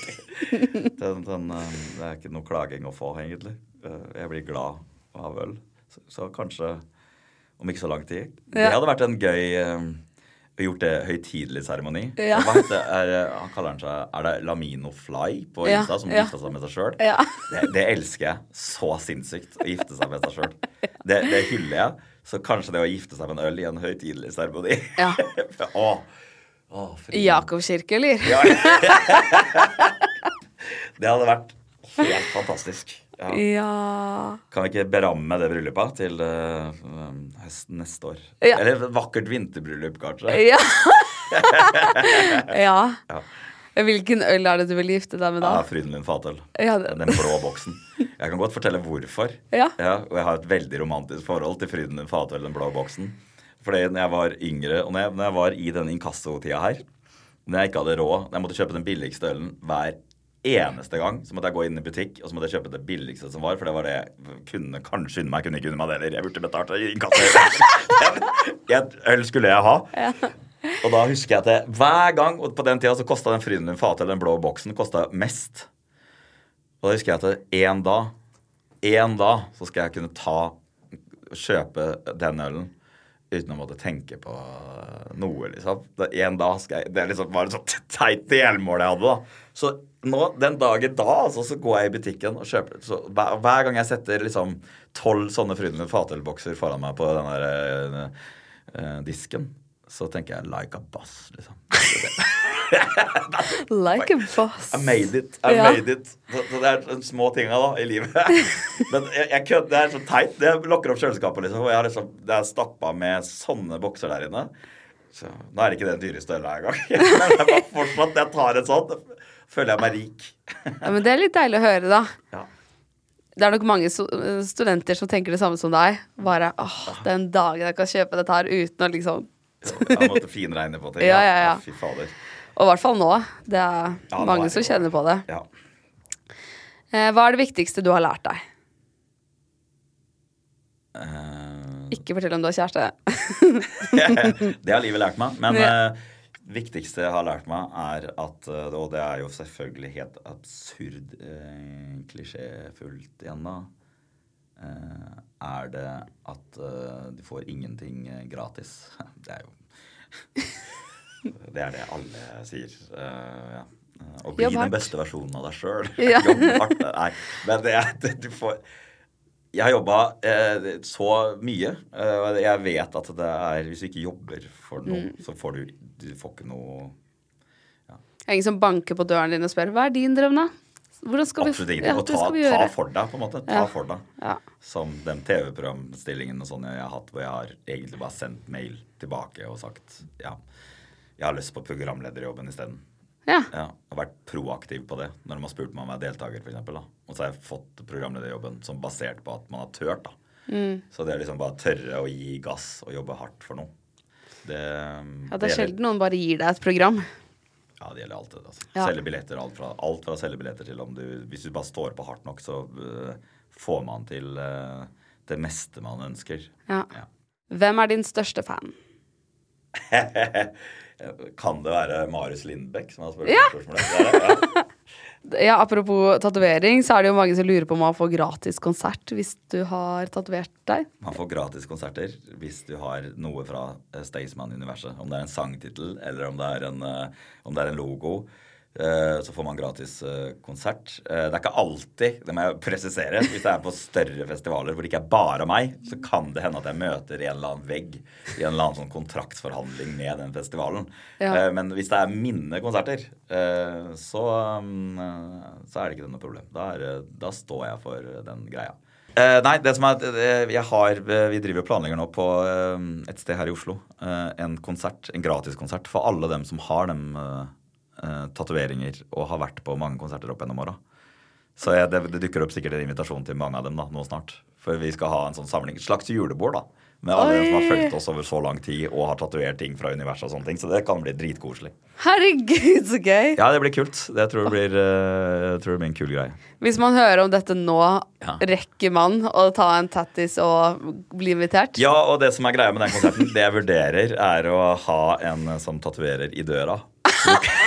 den, den, eh, det er ikke noe klaging å få, egentlig. Jeg blir glad av øl. Så, så kanskje om ikke så lang tid. Det hadde vært en gøy eh, Gjort det høytidelig seremoni. Ja. Det? Er, han kaller han seg Er det Lamino Fly på Ja, Insta, som ja. gifta seg med seg sjøl? Ja. Det, det elsker jeg så sinnssykt. Å gifte seg med seg sjøl. Det, det hyller jeg. Så kanskje det å gifte seg med en øl i en høytidelig seremoni Ja. Å, å, fri- Jakob kirke, eller? Ja. det hadde vært helt fantastisk. Ja. Ja. Kan vi ikke beramme det bryllupet til uh, høsten neste år? Ja. Eller et vakkert vinterbryllup, kanskje? Ja. ja. Ja. Hvilken øl er det du vil gifte deg med da? Ja, Frydenlund Fatøl. Ja, det- Den blå boksen. Jeg kan godt fortelle hvorfor. Ja. og jeg har et veldig romantisk forhold til Frydenlund Fatøl, den blå boksen. Fordi når jeg var yngre, og når jeg, når jeg var i denne inkassotida her Når jeg ikke hadde råd, når jeg måtte kjøpe den billigste ølen hver eneste gang, så måtte jeg gå inn i butikk og så måtte jeg kjøpe det billigste som var, for det var det jeg kunne kanskje unne meg, kunne ikke unne meg det heller. Jeg burde betalt inkasso. Et øl skulle jeg ha. Og da husker jeg at det, hver gang Og på den tida så kosta den Frydenlund fatet, eller den blå boksen, kosta mest. Og da husker jeg at én en dag En dag så skal jeg kunne ta Kjøpe den ølen uten å måtte tenke på noe, liksom. En dag skal jeg Det liksom var et sånt teit delmål jeg hadde, da. Så nå, den dagen da, altså, så går jeg i butikken og kjøper så hver, hver gang jeg setter liksom tolv sånne Frydenlund Fatelbokser foran meg på den der øh, øh, disken, så tenker jeg 'like a boss', liksom. Like a boss. I made it. I Ja. made it. Så, så det er de små tinga da, i livet. Men jeg, jeg det er så teit. Det lokker opp kjøleskapet, liksom. Og jeg har liksom, det er stappa med sånne bokser der inne. Så nå er det ikke den dyreste øla engang. Men jeg bare fortsatt, jeg tar en sånn, føler jeg meg rik. Ja, men det er litt deilig å høre, da. Ja. Det er nok mange studenter som tenker det samme som deg. Bare åh, den dagen jeg kan kjøpe dette her uten å liksom Jeg måtte finregne på ting. Ja, ja, ja. Fy fader. Og i hvert fall nå. Det er Ja, mange er som kjenner på det. Ja. Eh, hva er det viktigste du har lært deg? Uh... Ikke fortell om du har kjæreste. det har livet lært meg. Men Ja. Viktigste jeg har lært meg, er at eh, Og det er jo selvfølgelig helt absurd eh, klisjéfullt igjen, da. Eh, er det at eh, du får ingenting eh, gratis. Det er jo Det er det alle sier. Eh, ja. Å bli den beste versjonen av deg sjøl. Ja. Hardt. Nei, men det, det du får jeg har jobba eh, så mye. eh, jeg vet at det er Hvis du ikke jobber for noe, Mm. så får du Du får ikke noe Det er ingen som banker på døren din og spør hva er din drøm, da? Hvordan skal vi, Absolutt ja, ingenting. Og det ta, ta for deg, på en måte. Ta Ja. for deg. Ja. Som den TV-programstillingen og sånn jeg har hatt, hvor jeg har egentlig bare sendt mail tilbake og sagt ja, jeg har lyst på programlederjobben isteden. Ja. Ja, og vært proaktiv på det når de har spurt meg om jeg er deltaker, f.eks. Og så har jeg fått programlederjobben som basert på at man har tørt, da. Mm. Så det er liksom bare tørre å gi gass og jobbe hardt for noe. Det, Ja, det er sjelden noen bare gir deg et program. Ja, det gjelder alt Altså. Ja. Selge billetter, alt fra, alt fra selge billetter til om du Hvis du bare står på hardt nok, så uh, får man til uh, det meste man ønsker. Ja. Ja. Hvem er din største fan? kan det være Marius Lindbekk som har spurt Ja. spørsmålet? Det er ja. Ja, Apropos tatovering, så er det jo mange som lurer på om man får gratis konsert hvis du har tatovert deg. Man får gratis konserter hvis du har noe fra eh, Staysman-universet. Om det er en sangtittel eller om det er en, eh, om det er en logo. Eh, Så får man gratis eh, konsert. Eh, Det er ikke alltid, det må jeg presisere, hvis jeg er på større festivaler hvor det ikke er bare meg, så kan det hende at jeg møter en eller annen vegg i en eller annen sånn kontraktsforhandling med den festivalen. Ja. Men hvis det er mine konserter, så, mm, så er det ikke noe problem. Da, er, da står jeg for den greia. Eh, nei, det som er jeg har, Vi driver og planlegger nå på et sted her i Oslo en konsert, en gratiskonsert for alle dem som har dem eh, tatoveringer og har vært på mange konserter opp gjennom åra. Så jeg, det, det dukker opp sikkert en invitasjon til mange av dem da, nå snart. For vi skal ha en sånn samling, et slags julebord da, med alle Oi. som har fulgt oss over så lang tid og har tatovert ting fra universet og sånne ting. Så det kan bli dritkoselig. Herregud, så gøy! Ja, det blir kult. Det tror jeg blir, uh, tror det blir en kul greie. Hvis man hører om dette nå, Ja. rekker man å ta en tattis og bli invitert? Ja, og det som er greia med den konserten, det jeg vurderer, er å ha en som tatoverer i døra.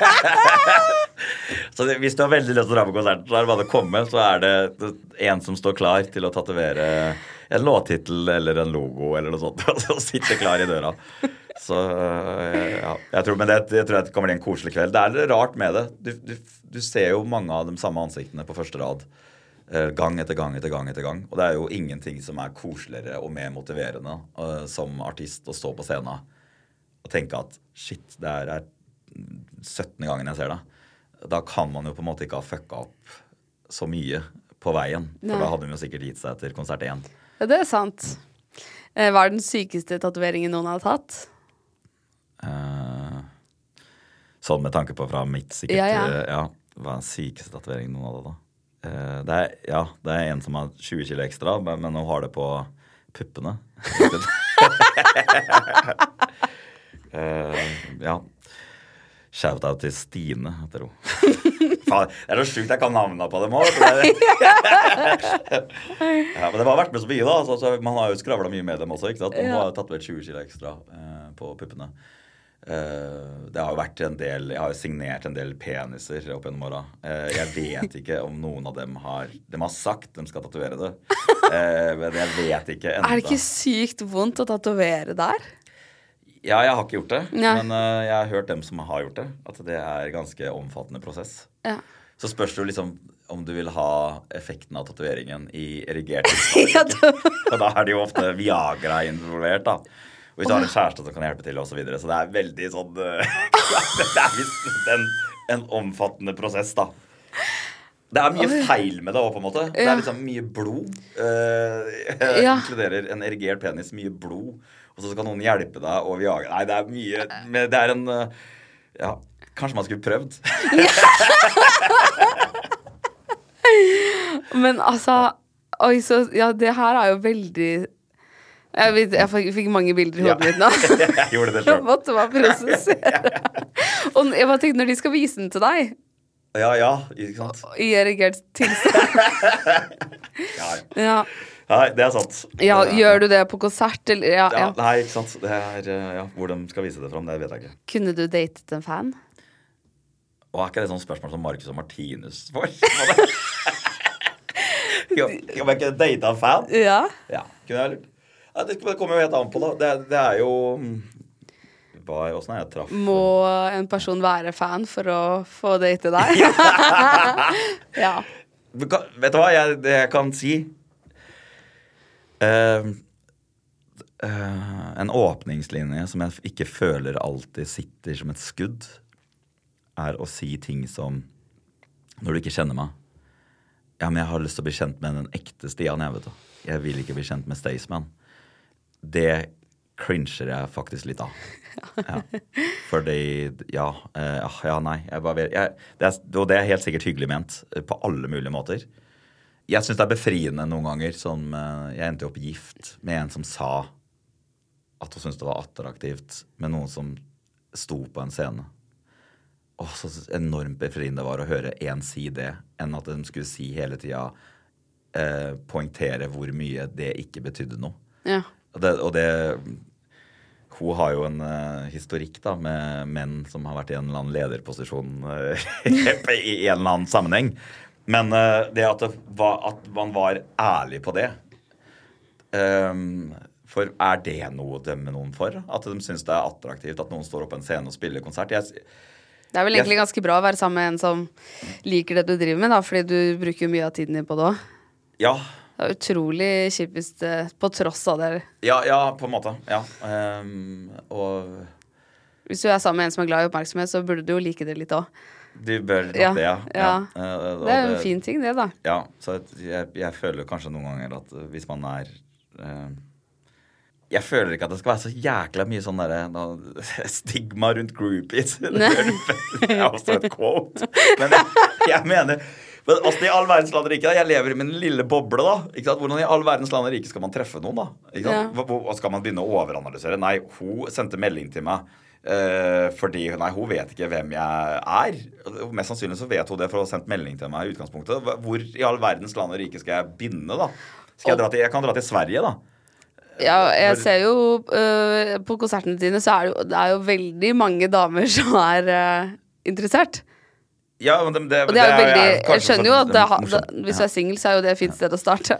så det, hvis du har veldig lyst til å dra på konserten, så er det bare å komme. Så er det en som står klar til å tatovere en låttittel eller en logo eller noe sånt. Og så sitter klar i døra. Så øh, ja, jeg tror, Men det, jeg tror det kommer til en koselig kveld. Det er litt rart med det. Du, du, du ser jo mange av de samme ansiktene på første rad. eh, Gang etter gang etter gang etter gang. Og det er jo ingenting som er koseligere og mer motiverende uh, som artist å stå på scenen og tenke at shit, det her er 17. gangen jeg ser det. Da kan man jo på en måte ikke ha fucka opp så mye på veien. For Nei. da hadde hun jo sikkert gitt seg etter konsert én. Ja, det er sant. Eh, Hva er den sykeste tatoveringen noen har tatt? Eh, sånn med tanke på fra mitt sikkert Ja, ja. eh, ja, Hva er den sykeste tatoveringen noen hadde da? Eh, det er, ja, det er en som har 20 kilo ekstra, men, men hun har det på puppene. Eh, ja. Shout-out til Stine, heter hun. Faen, det er så sjukt jeg kan navnene på dem òg. ja, men det har vært med så mye, da. Altså, så man har jo skravla mye med dem også. ikke sant? Hun har tatt vel 20 kilo ekstra eh, på puppene. Eh, det har jo vært en del Jeg har jo signert en del peniser opp gjennom åra. Eh, jeg vet ikke om noen av dem har De har sagt de skal tatovere det, eh, men jeg vet ikke ennå. Er det ikke sykt vondt å tatovere der? Ja, jeg har ikke gjort det, Nei. men uh, jeg har hørt dem som har gjort det, at det er en ganske omfattende prosess. Ja. Så spørs det jo liksom om du vil ha effekten av tatoveringen i erigert tilstand. Ja, da er det jo ofte Viagra involvert, da. Og hvis du har en kjæreste som kan hjelpe til, osv. Så, videre, så det er veldig sånn eh, Det er visst en, en omfattende prosess, da. Det er mye feil med det òg, på en måte. Det er liksom mye blod. Uh, Ja. Inkluderer en erigert penis, mye blod. Og så skal noen hjelpe deg og Viagra Nei, det er mye Det er en eh, Ja, kanskje man skulle prøvd. Men altså Oi, så Ja, det her er jo veldig Jeg, vet, jeg fikk- mange bilder i Ja. hodet mitt nå. jeg gjorde det Jeg måtte bare prosessere. Og jeg bare tenkte, når de skal vise den til deg Ja, ja, ikke sant. i erigert tilstand Ja. ja. Nei, det er sant. ja, Det er- gjør du det på konsert, eller ja, Ja, nei, ikke sant. Det er, eh, ja, Hvor de skal vise det fram, det vet jeg ikke. Kunne du datet en fan? Og er ikke det sånn spørsmål som Marcus og Martinus får? Om jeg ikke data en fan? Ja. Ja, kunne jeg. Ja, det kommer jo helt an på, da. Det, det er jo mm, er jeg traff Må en person være fan for å få date deg? ja. Vet du hva jeg, det jeg kan si? Eh, en åpningslinje som jeg ikke føler alltid sitter som et skudd, er å si ting som Når du ikke kjenner meg Ja, men jeg har lyst til å bli kjent med den ekte Stian, jeg, vet du. Jeg vil ikke bli kjent med Staysman. Det crincher jeg faktisk litt av. Ja. Fordi Ja, eh, ja, ja nei. Jeg bare, jeg, det er, og det er helt sikkert hyggelig ment på alle mulige måter. Jeg syns det er befriende noen ganger som eh, Jeg endte opp gift med en som sa at hun syntes det var attraktivt med noen som sto på en scene. Å, så enormt befriende det var å høre én si det, enn at de skulle si hele tida eh, Poengtere hvor mye det ikke betydde noe. ja. Og det, og det Hun har jo en eh, historikk da med menn som har vært i en eller annen lederposisjon eh, i en eller annen sammenheng. Men eh, det at, det var, at man var ærlig på det um, For er det noe å dømme noen for? At de syns det er attraktivt at noen står opp på en scene og spiller konsert? Jeg, Det er vel egentlig ganske bra å være sammen med en som liker det du driver med, da, fordi du bruker jo mye av tiden din på det òg. ja, Det er utrolig kjipt hvis det På tross av det. ja, ja, på en måte. Ja. Um, og Hvis du er sammen med en som er glad i oppmerksomhet, så burde du jo like det litt òg. Du bør nok Ja, det, ja. ja. Eh, Det er jo en fin ting, det, da. Ja, så jeg, jeg føler kanskje noen ganger at uh, hvis man er uh, Jeg føler ikke at det skal være så jækla mye sånn derre stigma rundt groupies. Det er også et quote. Men jeg, jeg mener men altså, i all verdens land og rike? da? Jeg lever i min lille boble, da. Ikke sant? Hvordan i all verdens land og rike skal man treffe noen, da? Ikke sant? Ja. Hva- skal man begynne å overanalysere? Nei, hun sendte melding til meg. Eh, fordi Nei, hun vet ikke hvem jeg er. Mest sannsynlig så vet hun det for å ha sendt melding til meg i utgangspunktet. Hvor i all verdens land og rike skal jeg binde, da? Skal jeg, dra til, jeg kan dra til Sverige, da. Ja, jeg ser jo uh, På konsertene dine så er det jo, det er jo veldig mange damer som er uh, interessert. Ja, men det, det, Og det er jo veldig Jeg kanskje skjønner jo at det, det, hvis du er singel, så er jo det et fint sted å starte.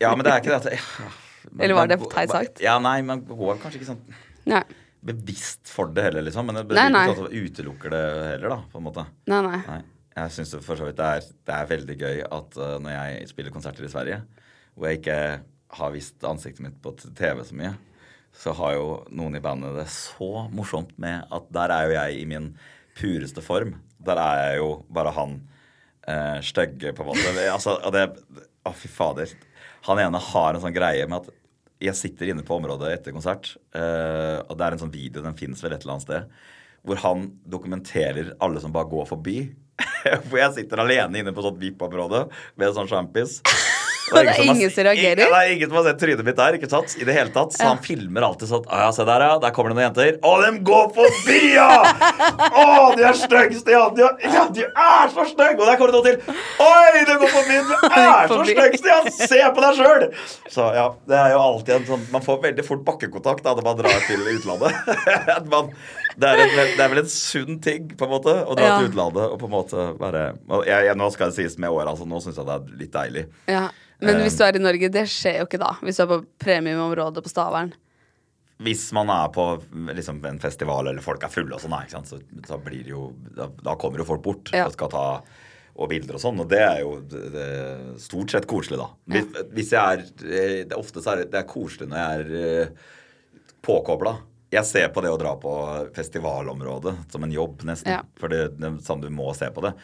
Ja, men det er ikke det at ja, men Eller var det teit sagt? Ja, nei, men hun er kanskje ikke sånn Nei. Bevisst for det heller, liksom. Men det betyr nei. ikke sånn at du utelukker det heller, da, på en måte. Nei, nei. Nei. Jeg syns for så vidt det er, det er veldig gøy at uh, når jeg spiller konserter i Sverige, hvor jeg ikke har vist ansiktet mitt på TV så mye, så har jo noen i bandet det så morsomt med at der er jo jeg i min pureste form. Der er jeg jo bare han uh, stygge, på en måte. Altså, det Å, fy fader. Han ene har en sånn greie med at jeg sitter inne på området etter konsert, eh, og det er en sånn video, den finnes vel et eller annet sted, hvor han dokumenterer alle som bare går forbi. hvor jeg sitter alene inne på sånt VIP-område med sånn sjampis. Det er ingen som reagerer? Ingen, det er ingen som har sett trynet mitt der, ikke sant? I det hele tatt. Så han filmer alltid sånn Å ja, se der, ja. Der kommer det noen jenter. Å, dem går forbi, ja! Å, de er stygge, Stian! De er, ja, de er så stygge! Og der kommer det noen til. Oi, de går forbi! De er så forbi. ja! Se på deg sjøl! Så ja, det er jo alltid en sånn Man får veldig fort bakkekontakt da når man drar til utlandet. Man, det, er en, det er vel en sunn ting, på en måte, å dra Ja. til utlandet og på en måte bare jeg, jeg, Nå skal det sies med åra, altså, nå syns jeg det er litt deilig. Ja. Men Eh. hvis du er i Norge, det skjer jo ikke da. Hvis du er på premiumområdet på Stavern. Hvis man er på liksom, en festival eller folk er fulle og sånn, så, så blir det jo da, da kommer jo folk bort Ja. og skal ta og bilder og sånn, og det er jo det, det, stort sett koselig, da. Hvis, hvis jeg er Det er Ofte så er det, det er koselig når jeg er eh, påkobla. Jeg ser på det å dra på festivalområdet som en jobb, nesten. Ja. For det, det er sånn du må se på det.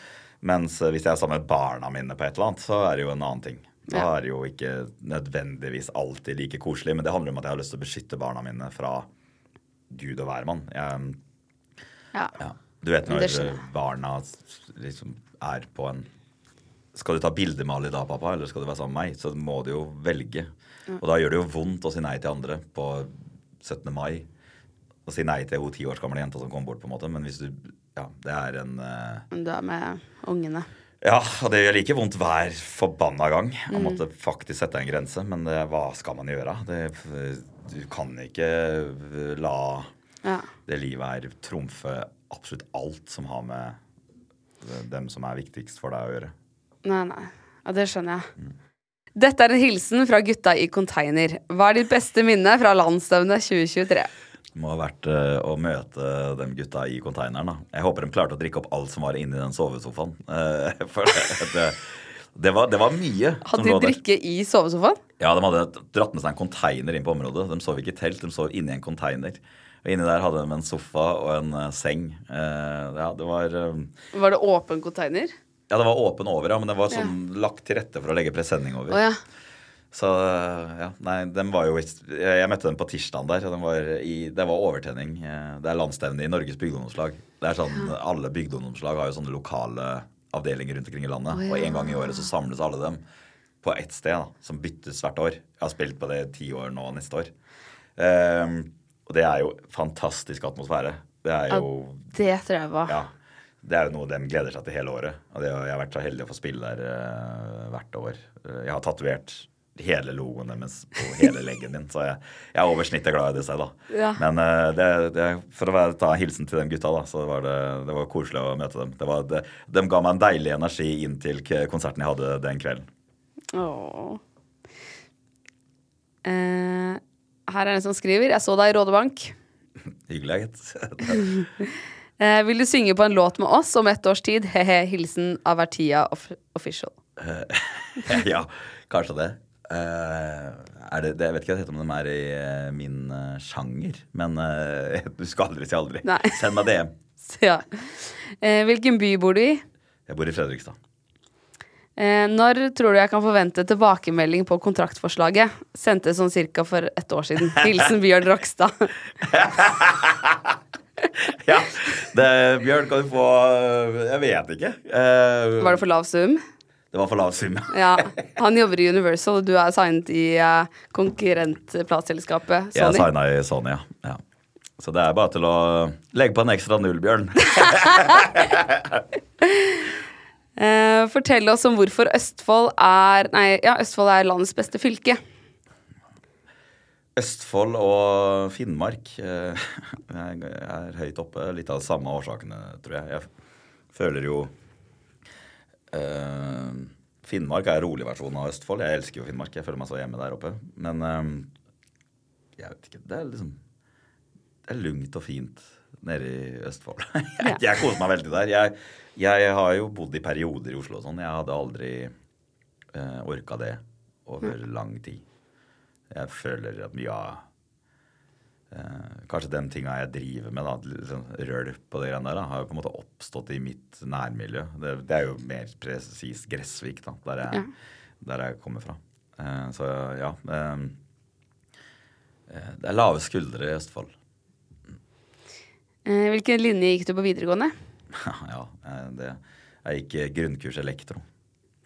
Mens eh, hvis jeg er sammen med barna mine på et eller annet, så er det jo en annen ting. Da er det jo ikke nødvendigvis alltid like koselig, men det handler om at jeg har lyst til å beskytte barna mine fra gud og hvermann. Ja. ja. Du vet når barna liksom er på en Skal du ta bilde med alle i dag, pappa, eller skal du være sammen med meg? Så må du jo velge. Og da gjør det jo vondt å si nei til andre på 17. mai. Å si nei til hun ti år gamle jenta som kom bort, på en måte. Men hvis du Ja, det er en uh... Du er med ungene. Ja, og det gjør like vondt hver forbanna gang å Mm. måtte faktisk sette en grense. Men det, hva skal man gjøre? Det, du kan ikke la Ja. det livet her trumfe absolutt alt som har med dem som er viktigst for deg å gjøre. Nei, nei. Ja, det skjønner jeg. Dette er en hilsen fra gutta i container. Hva er ditt beste minne fra landsstevnet 2023? Må ha vært eh, å møte de gutta i konteineren. da. Jeg håper de klarte å drikke opp alt som var inni den sovesofaen. Eh, for det, det, var, det var mye. Hadde de drikke i sovesofaen? Ja, de hadde dratt med seg en konteiner inn på området. De sov ikke i telt, de sov inni en konteiner. Og inni der hadde de en sofa og en eh, seng. Ja, det var Var det åpen konteiner? Ja, det var åpen over, ja, men det var sånn lagt til rette for å legge presenning over. Oh, ja. Så ja, nei, dem var jo Jeg, møtte dem på tirsdagen der. og var i, det var overtenning. Eh, Det er landsstevne i Norges bygdeungdomslag. Det er sånn, Alle bygdeungdomslag har jo sånne lokale avdelinger rundt omkring i landet. Oh, ja. Og en gang i året så samles alle dem på ett sted, da, som byttes hvert år. Jeg har spilt på det i ti år nå neste år. Um, og det er jo fantastisk atmosfære. Det er jo Det tror jeg var. ja, det er jo noe de gleder seg til hele året. Og det, jeg har vært så heldig å få spille der uh, hvert år. Eh, jeg har tatovert hele logoen deres på hele leggen min, så jeg, jeg er over snittet glad i disse, da. Ja. Men uh, det, det, for å være, ta en hilsen til de gutta, da, så var det, det var koselig å møte dem. Det var, det, de ga meg en deilig energi inn til konserten jeg hadde den kvelden. Åh. Uh, her er en som skriver Jeg så deg i Rådebank. Hyggelig, gitt. uh, vil du synge på en låt med oss om ett års tid? He-he. Hilsen Avertia off Official. ja, kanskje det. Er det, det. Jeg vet ikke om de er i uh, min uh, sjanger, men du skal aldri si aldri. Nei. Send meg DM. Ja. Hvilken by bor du i? Jeg bor i Fredrikstad. Når tror du jeg kan forvente tilbakemelding på kontraktforslaget? Sendte sånn cirka for et år siden. Hilsen Bjørn Rokstad. Ja, det, Bjørn, kan du få Jeg vet ikke. Var det for lav sum? Det var for lav sum, ja. Han jobber i Universal, og du er signet i uh, Sony. Jeg er signa i Sony, ja. ja. Så det er bare til å legge på en ekstra null, Bjørn. Eh, fortell oss om hvorfor Østfold er Nei, ja, Østfold er landets beste fylke. Østfold og Finnmark uh, er høyt oppe. Litt av de samme årsakene, tror jeg. Jeg føler jo eh, Finnmark er rolig versjon av Østfold. Jeg elsker jo Finnmark. Jeg føler meg så hjemme der oppe. Men uh, jeg vet ikke. Det er liksom Det er lugnt og fint nede i Østfold. jeg, jeg koser meg veldig der. Jeg, jeg har jo bodd i perioder i Oslo og sånn. Jeg hadde aldri uh, orka det over lang tid. Jeg føler at mye av eh, Kanskje den tinga jeg driver med, da, liksom, rølp og det greiene der, da, har jo på en måte oppstått i mitt nærmiljø. Det, det er jo mer presis Gressvik, da, der jeg, der jeg kommer fra. Eh, så ja. Eh, eh, det er lave skuldre i Østfold. Eh, hvilken linje gikk du på videregående? ja, eh, det, jeg gikk eh, grunnkurs elektro.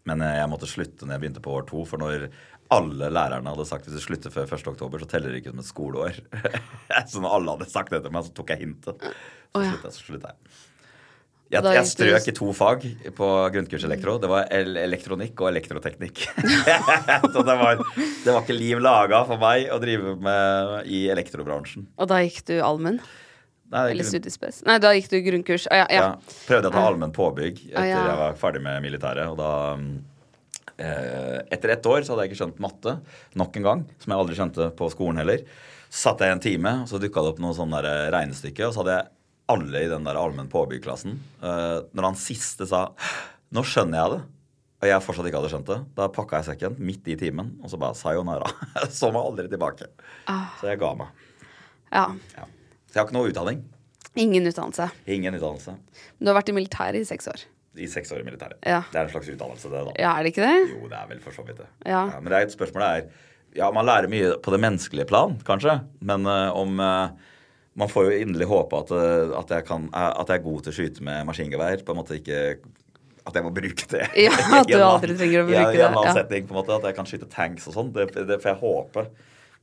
Men eh, jeg måtte slutte når jeg begynte på år to, for når alle lærerne hadde sagt hvis du slutter før 1. oktober, så teller det ikke som et skoleår. så når alle hadde sagt det til meg, så tok jeg hintet. Så oh, ja. sluttet jeg. Så sluttet jeg. Jeg, jeg strøk i to fag på grunnkurs elektro. Det var elektronikk og elektroteknikk. så det var, det var ikke liv laga for meg å drive med i elektrobransjen. Og da gikk du allmenn? Eller studiespes? Nei, da gikk du grunnkurs. Ah, ja, ja. Ja, prøvde jeg å ta allmenn påbygg etter Ah, jeg var ferdig med militæret. Og da eh, Etter ett år så hadde jeg ikke skjønt matte nok en gang, som jeg aldri skjønte på skolen heller. Så satt jeg i en time, og så dukka det opp noe sånn der regnestykke, og så hadde jeg alle i den der allmenn påbyggklassen. Eh, når han siste sa 'Nå skjønner jeg det', og jeg fortsatt ikke hadde skjønt det, da pakka jeg sekken midt i timen, og så bare sayonara. så meg aldri tilbake. Så jeg ga meg. ja. Så jeg har ikke noe utdanning. Ingen utdannelse. Ingen utdannelse. Du har vært i militæret i seks år. I seks år i militæret. Ja. Det er en slags utdannelse, det, da. Ja, er det ikke det? Jo, det er vel for så vidt det. Ja. men det er et spørsmål er Ja, man lærer mye på det menneskelige plan, kanskje. Men uh, om uh, Man får jo inderlig håpe at, eh, at, jeg kan, at jeg er god til å skyte med maskingevær. På en måte ikke At jeg må bruke det. Ja, at du aldri trenger å bruke det. I en det, annen ja. setting, på en måte. At jeg kan skyte tanks og sånn. Det, det får jeg håpe.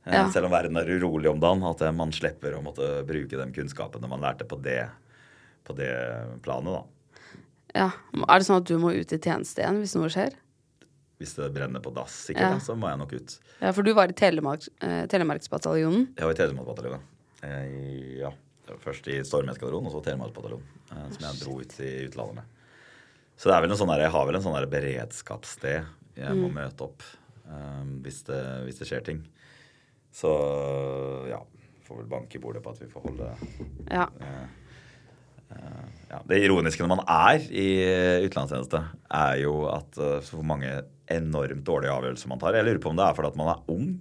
Ja. Selv om verden er urolig om dagen. At man slipper å måtte bruke de kunnskapene man lærte på det, på det planet, da. Ja. Er det sånn at du må ut i tjeneste igjen hvis noe skjer? Hvis det brenner på dass, sikkert, Ja. da, så må jeg nok ut. Ja, For du var i Telemark, eh, Telemarksbataljonen. Jeg var i Telemarksbataljonen. Eh, ja. Det var Først i Stormeskadronen, og så Telemarksbataljonen. Eh, som jeg dro ut i utlandet med. Så det er vel en sånn der, jeg har vel en sånn beredskapssted jeg må Mm. møte opp um, hvis, det, hvis det skjer ting. Så ja. Får vel banke i bordet på at vi får holde Ja. Ja, Det ironiske når man er i utenlandstjeneste, er jo at uh, så mange enormt dårlige avgjørelser man tar. Jeg lurer på om det er fordi at man er ung.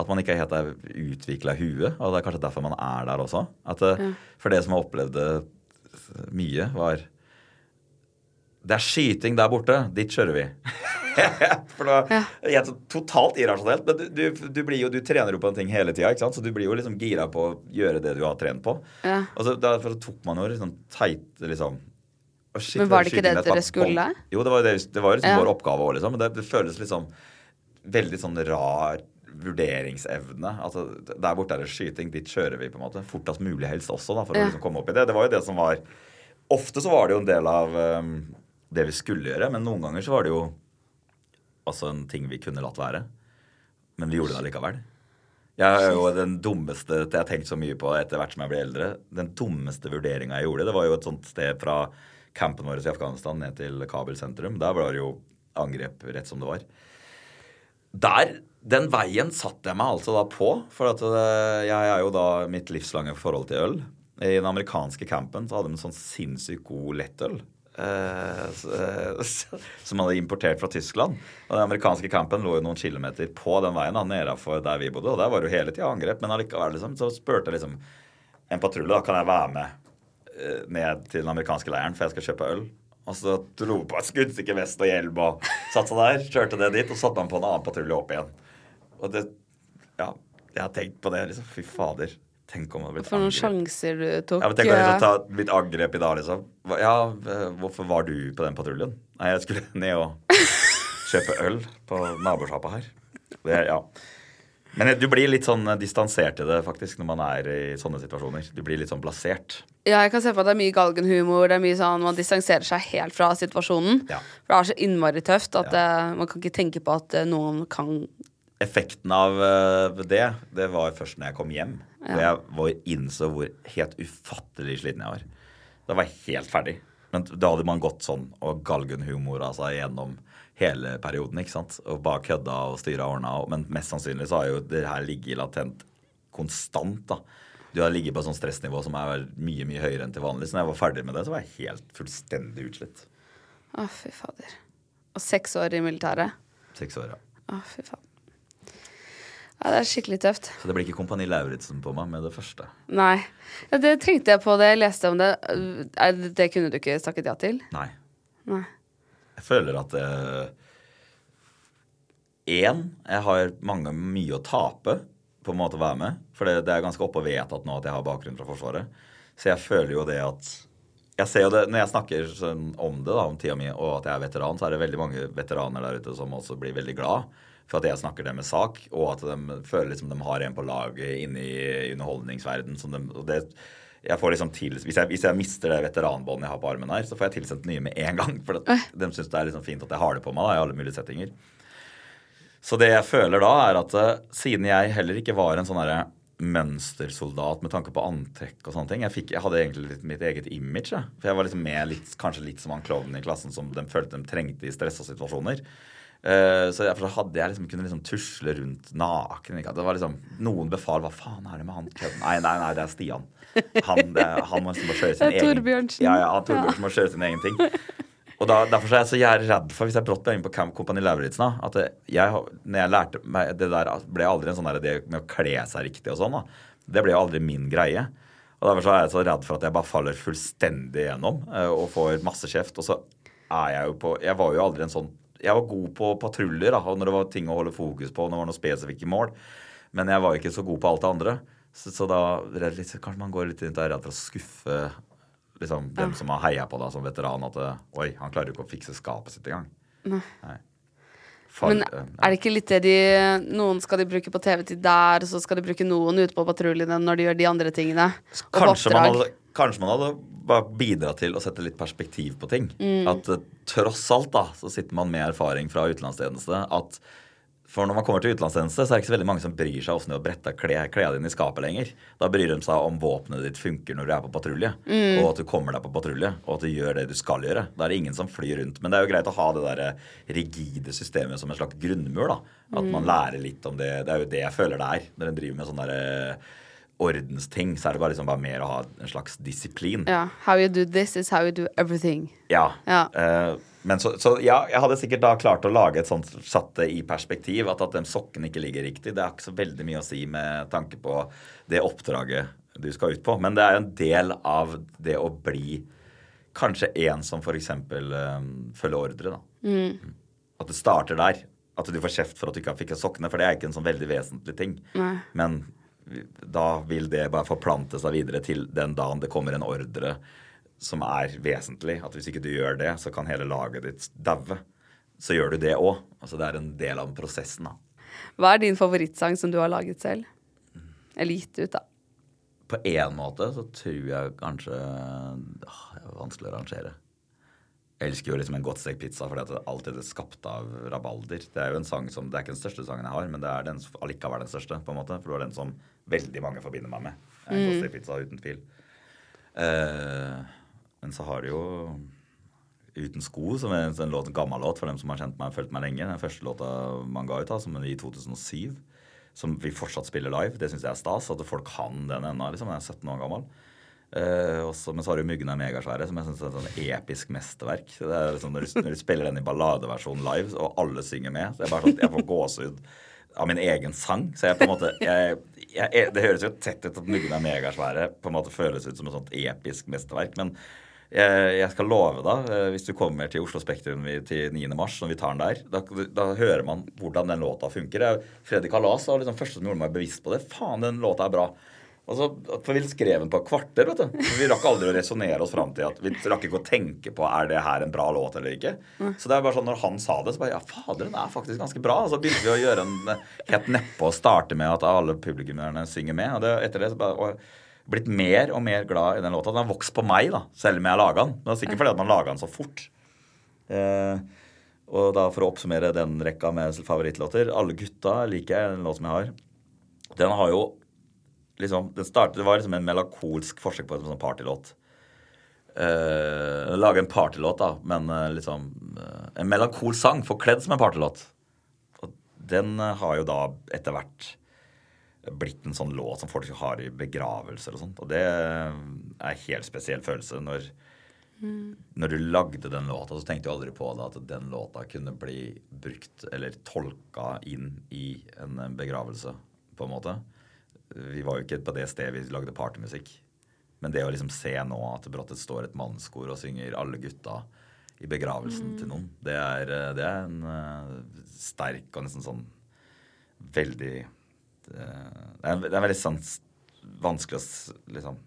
At man ikke er helt er utvikla i huet. Og det er kanskje derfor man er der også. At, ja. For det som jeg opplevde mye, var Det er skyting der borte. Dit kjører vi. For da, ja. totalt irrasjonelt. Men du, du, du, blir jo, du trener jo på en ting hele tida, så du blir jo liksom gira på å gjøre det du har trent på. Ja. Og så Derfor tok man jo liksom teit liksom shit, Men var det ikke det dere skulle? Jo, det var, det, det var liksom Ja. vår oppgave òg, liksom. Men det, det føles liksom veldig sånn rar vurderingsevne. Altså, Der borte er det skyting, dit kjører vi, på en måte. Fortest mulig helst også, da, for å liksom komme opp i det. Det var jo det som var Ofte så var det jo en del av um, det vi skulle gjøre, men noen ganger så var det jo altså en ting vi kunne latt være. Men vi gjorde det allikevel. Jeg er jo den dummeste jeg har tenkt så mye på etter hvert som jeg ble eldre. Den dummeste vurderinga jeg gjorde, det var jo et sånt sted fra campen vår i Afghanistan ned til Kabul sentrum. Der var det jo angrep rett som det var. Der, Den veien satte jeg meg altså da på. For at eh, jeg er jo da mitt livslange forhold til øl. I den amerikanske campen så hadde de en sånn sinnssykt god lettøl. Eh, s- som hadde importert fra Tyskland. Og Den amerikanske campen lå jo noen kilometer på den veien da, nedafor der vi bodde. Og der var jo hele tida angrep. Men allikevel liksom, så spurte jeg liksom en patrulje da, kan jeg være med eh, ned til den amerikanske leiren, for jeg skal kjøpe øl. Og så dro på et skuddsikker vest og hjelm og satte seg der. Kjørte det dit, og satte han på en annen patrulje opp igjen. Og det Ja, jeg har tenkt på det, liksom. Fy fader. Tenk om det hadde blitt For noen sjanser du tok. Ja, men tenk om jeg hadde ta blitt angrep i dag, liksom. Ja, eh, hvorfor var du på den patruljen? Nei, jeg skulle ned og kjøpe øl på nabosjappa her. Det, ja. Men du blir litt sånn eh, distansert til det, faktisk, når man er i sånne situasjoner. Du blir litt sånn plassert. Ja, jeg kan se for meg at det er mye galgenhumor. Det er mye sånn Man distanserer seg helt fra situasjonen. Ja. For det er så innmari tøft at eh, man kan ikke tenke på at eh, noen kan Effekten av eh, det, det var først når jeg kom hjem. Og jeg var, innså hvor helt ufattelig sliten jeg var. Da var jeg helt ferdig. Men da hadde man gått sånn og galgenhumora altså, seg gjennom hele perioden. ikke sant? Og bare kødda og styra og ordna. Men mest sannsynlig så har jo det her ligget latent konstant. da. Du har ligget på et sånt stressnivå som er mye mye høyere enn til vanlig. Så når jeg var ferdig med det, så var jeg helt fullstendig utslitt. Å, fy fader. Og seks år i militæret. Seks år, ja. Å, fy faen. Ja, det er skikkelig tøft. Så det blir ikke Kompani Lauritzen på meg med det første. Nei. Ja, det tenkte jeg på da jeg leste om det. Det- kunne du ikke snakket ja til? Nei. Nei. Jeg føler at Én, jeg har mange, mye å tape på en måte å være med. For det, det er ganske oppe og vedtatt nå at jeg har bakgrunn fra Forsvaret. Så jeg føler jo det at jeg ser jo det, Når jeg snakker sånn om det, da, om tida mi, og at jeg er veteran, så er det veldig mange veteraner der ute som også blir veldig glad for at jeg snakker det med sak, og at de føler liksom de har en på laget inne i underholdningsverden. Som de, og det, jeg får liksom til, hvis jeg, hvis jeg mister det veteranbåndet jeg har på armen her, så får jeg tilsendt nye med en gang. For at de syns det er liksom fint at jeg har det på meg da, i alle mulige settinger. Så det jeg føler da, er at uh, siden jeg heller ikke var en sånn herre mønstersoldat med tanke på antrekk og sånne ting. Jeg, fikk, jeg hadde egentlig litt mitt eget image. Ja. For jeg var liksom med litt, kanskje litt som han klovnen i klassen som de følte de trengte i stressa situasjoner. Uh, så derfor hadde jeg liksom kunne liksom tusle rundt naken. Det var liksom, Noen befal Hva faen er det med han? Nei, nei, nei, det er Stian. Han, det, han må liksom bare kjøre sin er egen. Ja, ja, han Torbjørnsen må kjøre sin egen ting. Og da, Derfor så er jeg så jævlig redd for, hvis jeg brått ble inn på Camp Company Lauritzen, at jeg, når jeg lærte meg det der, ble aldri en sånn der, det med å kle seg riktig og sånn. da, Det ble aldri min greie. Og Derfor så er jeg så redd for at jeg bare faller fullstendig igjennom eh, og får masse kjeft. Og så er jeg jo på Jeg var jo aldri en sånn Jeg var god på patruljer da, når det var ting å holde fokus på, når det var noe spesifikke mål. Men jeg var ikke så god på alt det andre. Så, så da litt, kanskje man går litt rundt og er redd for å skuffe liksom, dem som har heia på deg som veteran. At oi, han klarer jo ikke å fikse skapet sitt engang. Nei. Far- Men eh, er det ikke litt det de Noen skal de bruke på TV-tid der, så skal de bruke noen ute på patruljene når de gjør de andre tingene. Kanskje man, hadde, kanskje man hadde bare bidratt til å sette litt perspektiv på ting. Mm. At eh, tross alt da, så sitter man med erfaring fra utenlandstjeneste. At for når man kommer til utenlandstjeneste, så er det ikke så veldig mange som bryr seg om å brette klærne dine i skapet lenger. Da bryr de seg om våpenet ditt funker når du er på patrulje, Mm. og at du kommer deg på patrulje, og at du gjør det du skal gjøre. Da er det ingen som flyr rundt. Men det er jo greit å ha det der eh, rigide systemet som en slags grunnmur. da. At man lærer litt om det. Det er jo det jeg føler det er når en driver med sånn der eh, ordensting. Så er det bare liksom bare mer å ha en slags disiplin. Ja. How you do this is how you do everything. Ja. Ja. Uh, men så, så ja, jeg hadde sikkert da klart å lage et sånt satt det i perspektiv. At, at de sokkene ikke ligger riktig. Det er ikke så veldig mye å si med tanke på det oppdraget du skal ut på. Men det er jo en del av det å bli kanskje en som f.eks. Um, følger ordre. da. Mm. At det starter der. At du får kjeft for at du ikke fikk sokkene. For det er ikke en sånn veldig vesentlig ting. Nei. Men da vil det bare forplante seg videre til den dagen det kommer en ordre som er vesentlig. At hvis ikke du gjør det, så kan hele laget ditt daue. Så gjør du det òg. Altså det er en del av prosessen. da. Hva er din favorittsang som du har laget selv? Eller gitt ut, da. På én måte så tror jeg kanskje åh, Det er vanskelig å rangere. Jeg elsker jo liksom en godt stekt pizza fordi at det alltid er skapt av rabalder. Det er jo en sang som, det er ikke den største sangen jeg har, men det er den allikevel den største. på en måte, For det var den som veldig mange forbinder meg med. En Mm. godt stekt pizza uten tvil. Uh, men så har det jo Uten sko, som er en låt, en gammel låt for dem som har kjent meg og fulgt meg lenge. Den første låta man ga ut, da, som er i 2007. Som vi fortsatt spiller live. Det syns jeg er stas. At folk kan den ennå. Liksom. Jeg er 17 år gammel. Uh, også, men så har du 'Myggen er megasvære', som jeg syns er et sånn episk mesterverk. Det er liksom, når, du, når du spiller den i balladeversjon live, og alle synger med så det er bare sånn at Jeg får gåsehud av min egen sang. Så jeg på en måte jeg, jeg, Det høres jo tett ut at 'Myggen er megasvære' på en måte føles ut som et sånt episk mesterverk. men jeg, jeg skal love deg, eh, hvis du kommer til Oslo Spektrum til 9. mars, når vi tar den der, da, da hører man hvordan den låta funker. Fredrik Kalas var liksom første som gjorde meg bevisst på det. Faen, den låta er bra. Og så, for Vi skrev den på et kvarter. vet du. Vi rakk aldri å resonnere oss fram til at vi rakk ikke å tenke på er det her en bra låt eller ikke. Så det er bare sånn når han sa det, så bare ja, fader, den er faktisk ganske bra. Og så begynte vi å gjøre en eh, helt nedpå og starte med at alle publikummerne synger med. Og det, etter det så bare, og blitt mer og mer glad i den låta. Den har vokst på meg, da, selv om jeg laga den. Men det er sikkert fordi at man laga den så fort. Eh, og da for å oppsummere den rekka med favorittlåter Alle gutta liker jeg, den låten som jeg har. Den har jo liksom den startet, Det var liksom en melankolsk forsøk på en sånn partylåt. Uh, lage en partylåt, da, men uh, liksom uh, En melankol sang forkledd som en partylåt. Og den har jo da etter hvert blitt en sånn låt som folk har i begravelser og sånt. Og det er en helt spesiell følelse når når du lagde den låta, så tenkte du aldri på det at den låta kunne bli brukt eller tolka inn i en begravelse, på en måte. Vi var jo ikke på det stedet vi lagde partymusikk. Men det å liksom se nå at det brått står et mannskor og synger 'Alle gutta' i begravelsen til noen, det er, eh, det er en uh, sterk og nesten sånn veldig Det er, det er veldig sånn vanskelig å liksom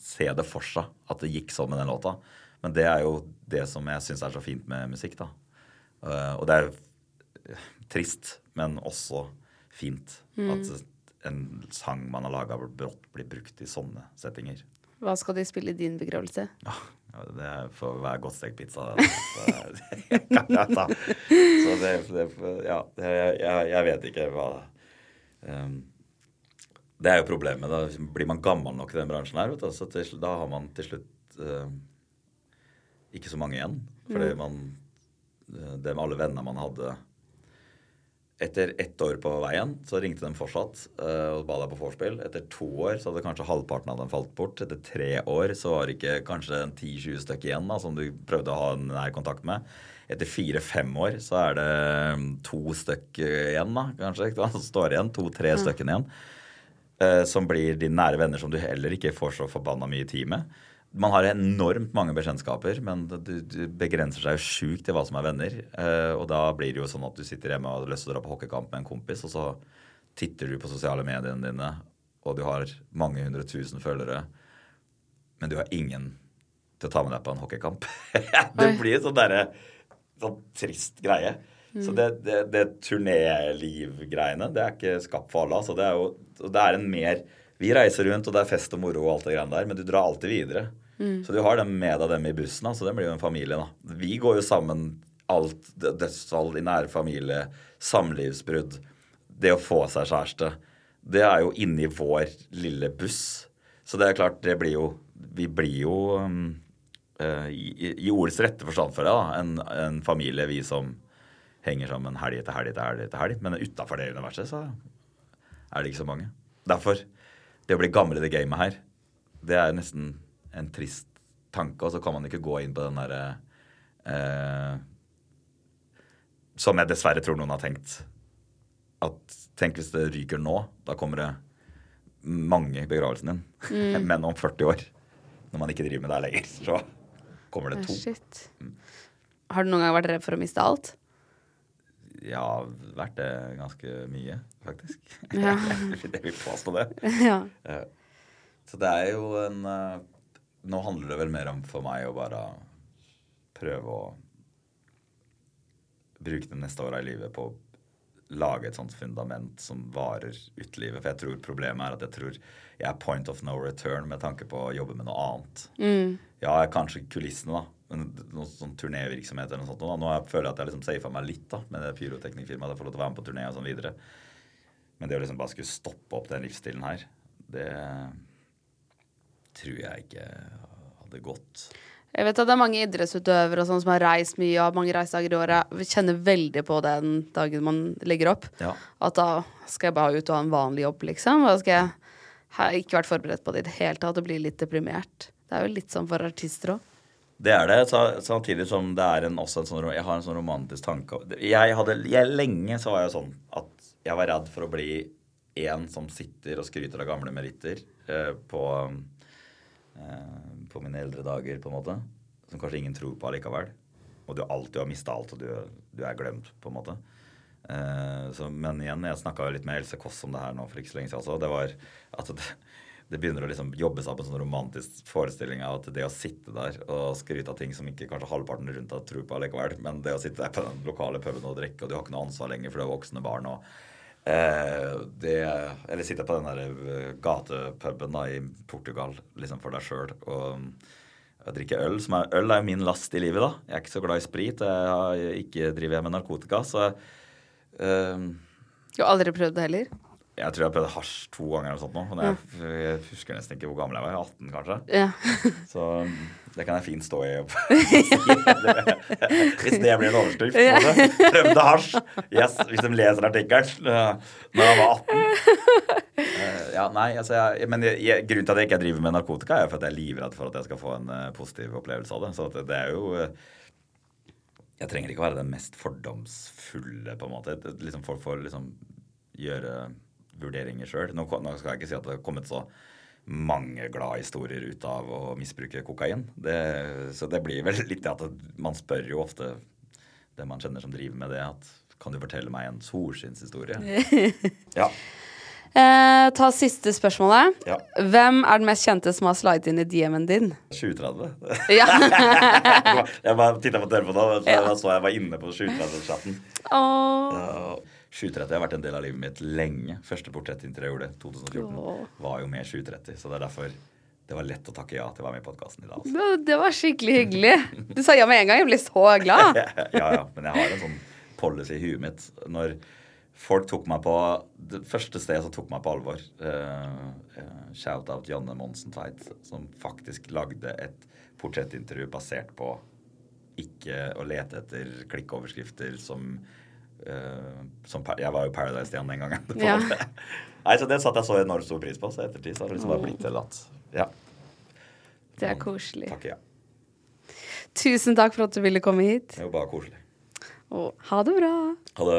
se det for seg at det gikk sånn med den låta. Men det er jo det som jeg syns er så fint med musikk, da. Uh, og det er trist, men også fint at en sang man har laga, brått blir brukt i sånne settinger. Hva skal de spille i din begravelse? Ja, det for hver godt stekt pizza. Så, kan jeg ta. så det, det Ja, jeg, jeg vet ikke hva um, Det er jo problemet. Da blir man gammel nok i den bransjen her, vet du, så til, da har man til slutt uh, ikke så mange igjen. Fordi man Det med alle vennene man hadde etter ett år på veien så ringte de fortsatt uh, og ba deg på vorspiel. Etter to år så hadde kanskje halvparten av dem falt bort. Etter tre år så var det ikke kanskje 10-20 stykker igjen da, som du prøvde å ha en nær kontakt med. Etter fire-fem år så er det um, to stykker igjen, da, kanskje. Så står igjen to-tre stykker igjen. uh, som blir de nære venner som du heller ikke får så forbanna mye tid med. Man har enormt mange bekjentskaper, men du, du begrenser seg jo sjukt til hva som er venner. Eh, og da blir det jo sånn at du sitter hjemme og har lyst til å dra på hockeykamp med en kompis, og så titter du på sosiale mediene dine, og du har mange hundre tusen følgere, men du har ingen til å ta med deg på en hockeykamp. det blir sånn derre sånn trist greie. Så det, det, det turnélivgreiene, det er ikke skapt for alle. Altså. Det er jo det er en mer Vi reiser rundt, og det er fest og moro og alt det greiene der, men du drar alltid videre. Så du har dem med deg dem i bussen, så Det blir jo en familie, da. Vi går jo sammen alt dø- dødsfall i nær familie, samlivsbrudd, det å få seg kjæreste. Det er jo inni vår lille buss. Så det er klart, det blir jo Vi blir jo um, eh, i, i ordets rette forstand for det, da, en, en familie, vi som henger sammen helg etter helg etter helg. etter helg. Men utafor det universet så er det ikke så mange. Derfor, det å bli gammel i det gamet her, det er nesten en trist tanke. Og så kan man ikke gå inn på den derre eh, Som jeg dessverre tror noen har tenkt. At tenk hvis det ryker nå, da kommer det mange i begravelsen din. Men om 40 år, når man ikke driver med det her lenger, så kommer det to. Shit. Har du noen gang vært redd for å miste alt? Ja, vært det ganske mye, faktisk. Ja. jeg vil påstå det. ja. Eh, Så det er jo en eh, Nå handler det vel mer om for meg å bare prøve å bruke det neste året i livet på å lage et sånt fundament som varer ut livet. For jeg tror problemet er at jeg tror jeg er point of no return med tanke på å jobbe med noe annet. Ja, jeg er kanskje kulissene, da. Men noe sånn turnévirksomhet eller noe sånt. Nå føler jeg at jeg liksom safa meg litt da, med det pyroteknikkfirmaet. Jeg får lov til å være med på turné og sånn videre. Men det å liksom bare skulle stoppe opp den livsstilen her, det tror jeg ikke hadde gått. Jeg vet at det er mange idrettsutøvere og sånn som har reist mye og har mange reisedager i året. Vi kjenner veldig på det den dagen man legger opp. Ja. At da skal jeg bare ut og ha en vanlig jobb, liksom. Da skal jeg har ikke vært forberedt på det i det hele tatt og bli litt deprimert. Det er jo litt sånn for artister òg. Det er det, samtidig som det er en, også en sånn, jeg har en sånn romantisk tanke. Jeg hadde, jeg, lenge så var jeg sånn at jeg var redd for å bli en som sitter og skryter av gamle meritter eh, på, på mine eldre dager, på en måte. Som kanskje ingen tror på allikevel. Og du alltid har mista alt, og du, du er glemt, på en måte. Eh, så, men igjen, jeg snakka litt med Else Kåss om det her nå for ikke så lenge siden også. Det var at det, det begynner å liksom jobbe seg opp en sånn romantisk forestilling av at det å sitte der og skryte av ting som ikke kanskje halvparten rundt deg tror på allikevel, men det å sitte der på den lokale puben og drikke, og du har ikke noe ansvar lenger for du har voksne barn og eh, det, Eller sitte på den der eh, gatepuben da i Portugal liksom for deg sjøl og og drikke øl. Som er, øl er jo min last i livet, da. Jeg er ikke så glad i sprit. Jeg har ikke driver jeg med narkotika, så eh, Du har aldri prøvd det heller? jeg tror jeg prøvde hasj to ganger eller sånt nå. Men jeg, jeg husker nesten ikke hvor gammel jeg var. 18, kanskje. Ja. Så um, det kan jeg fint stå i. Hvis det blir en overskrift. Prøvde hasj. Yes, hvis de leser artikkelen. da jeg var 18. Eh, Ja, nei, altså jeg, men jeg, Grunnen til at jeg ikke driver med narkotika, er for at jeg er livredd for at jeg skal få en eh, positiv opplevelse av det. Så det, er jo eh, Jeg trenger ikke å være den mest fordomsfulle, på en måte. Liksom Folk får liksom gjøre vurderinger sjøl. Nå, nå skal jeg ikke si at det har kommet så mange glade historier ut av å misbruke kokain. Det, så det blir vel litt det at man spør jo ofte det man kjenner som driver med det, at kan du fortelle meg en solskinnshistorie? Ja. Eh, ta siste spørsmålet. Ja. Hvem er den mest kjente som har slidet inn i DM-en din? 2030. Ja. jeg bare titta på telefonen, og så jeg var inne på 2030-chatten. Oh. Ja, 730 har vært en del av livet mitt lenge. Første portrettintervju jeg gjorde, 2014, Åh. var jo med 730. Så det er derfor det var lett å takke ja til å være med i podkasten i dag. Altså. Det det var skikkelig hyggelig. Du sa ja med en gang. Jeg ble så glad. ja, ja, men jeg har en sånn policy i huet mitt. Når folk tok meg på Det første stedet som tok meg på alvor, uh, shout-out Janne Monsen Tveit, som faktisk lagde et portrettintervju basert på ikke å lete etter klikkoverskrifter som eh, som Jeg var jo Paradise-Stian den gangen. en Ja. Nei, så Det satte jeg så enormt stor pris på. Så ettertid så har det liksom bare blitt til at Ja. Det er koselig. Takk, ja. Tusen takk for at du ville komme hit. Det er jo bare koselig. Og ha det bra. Ha det.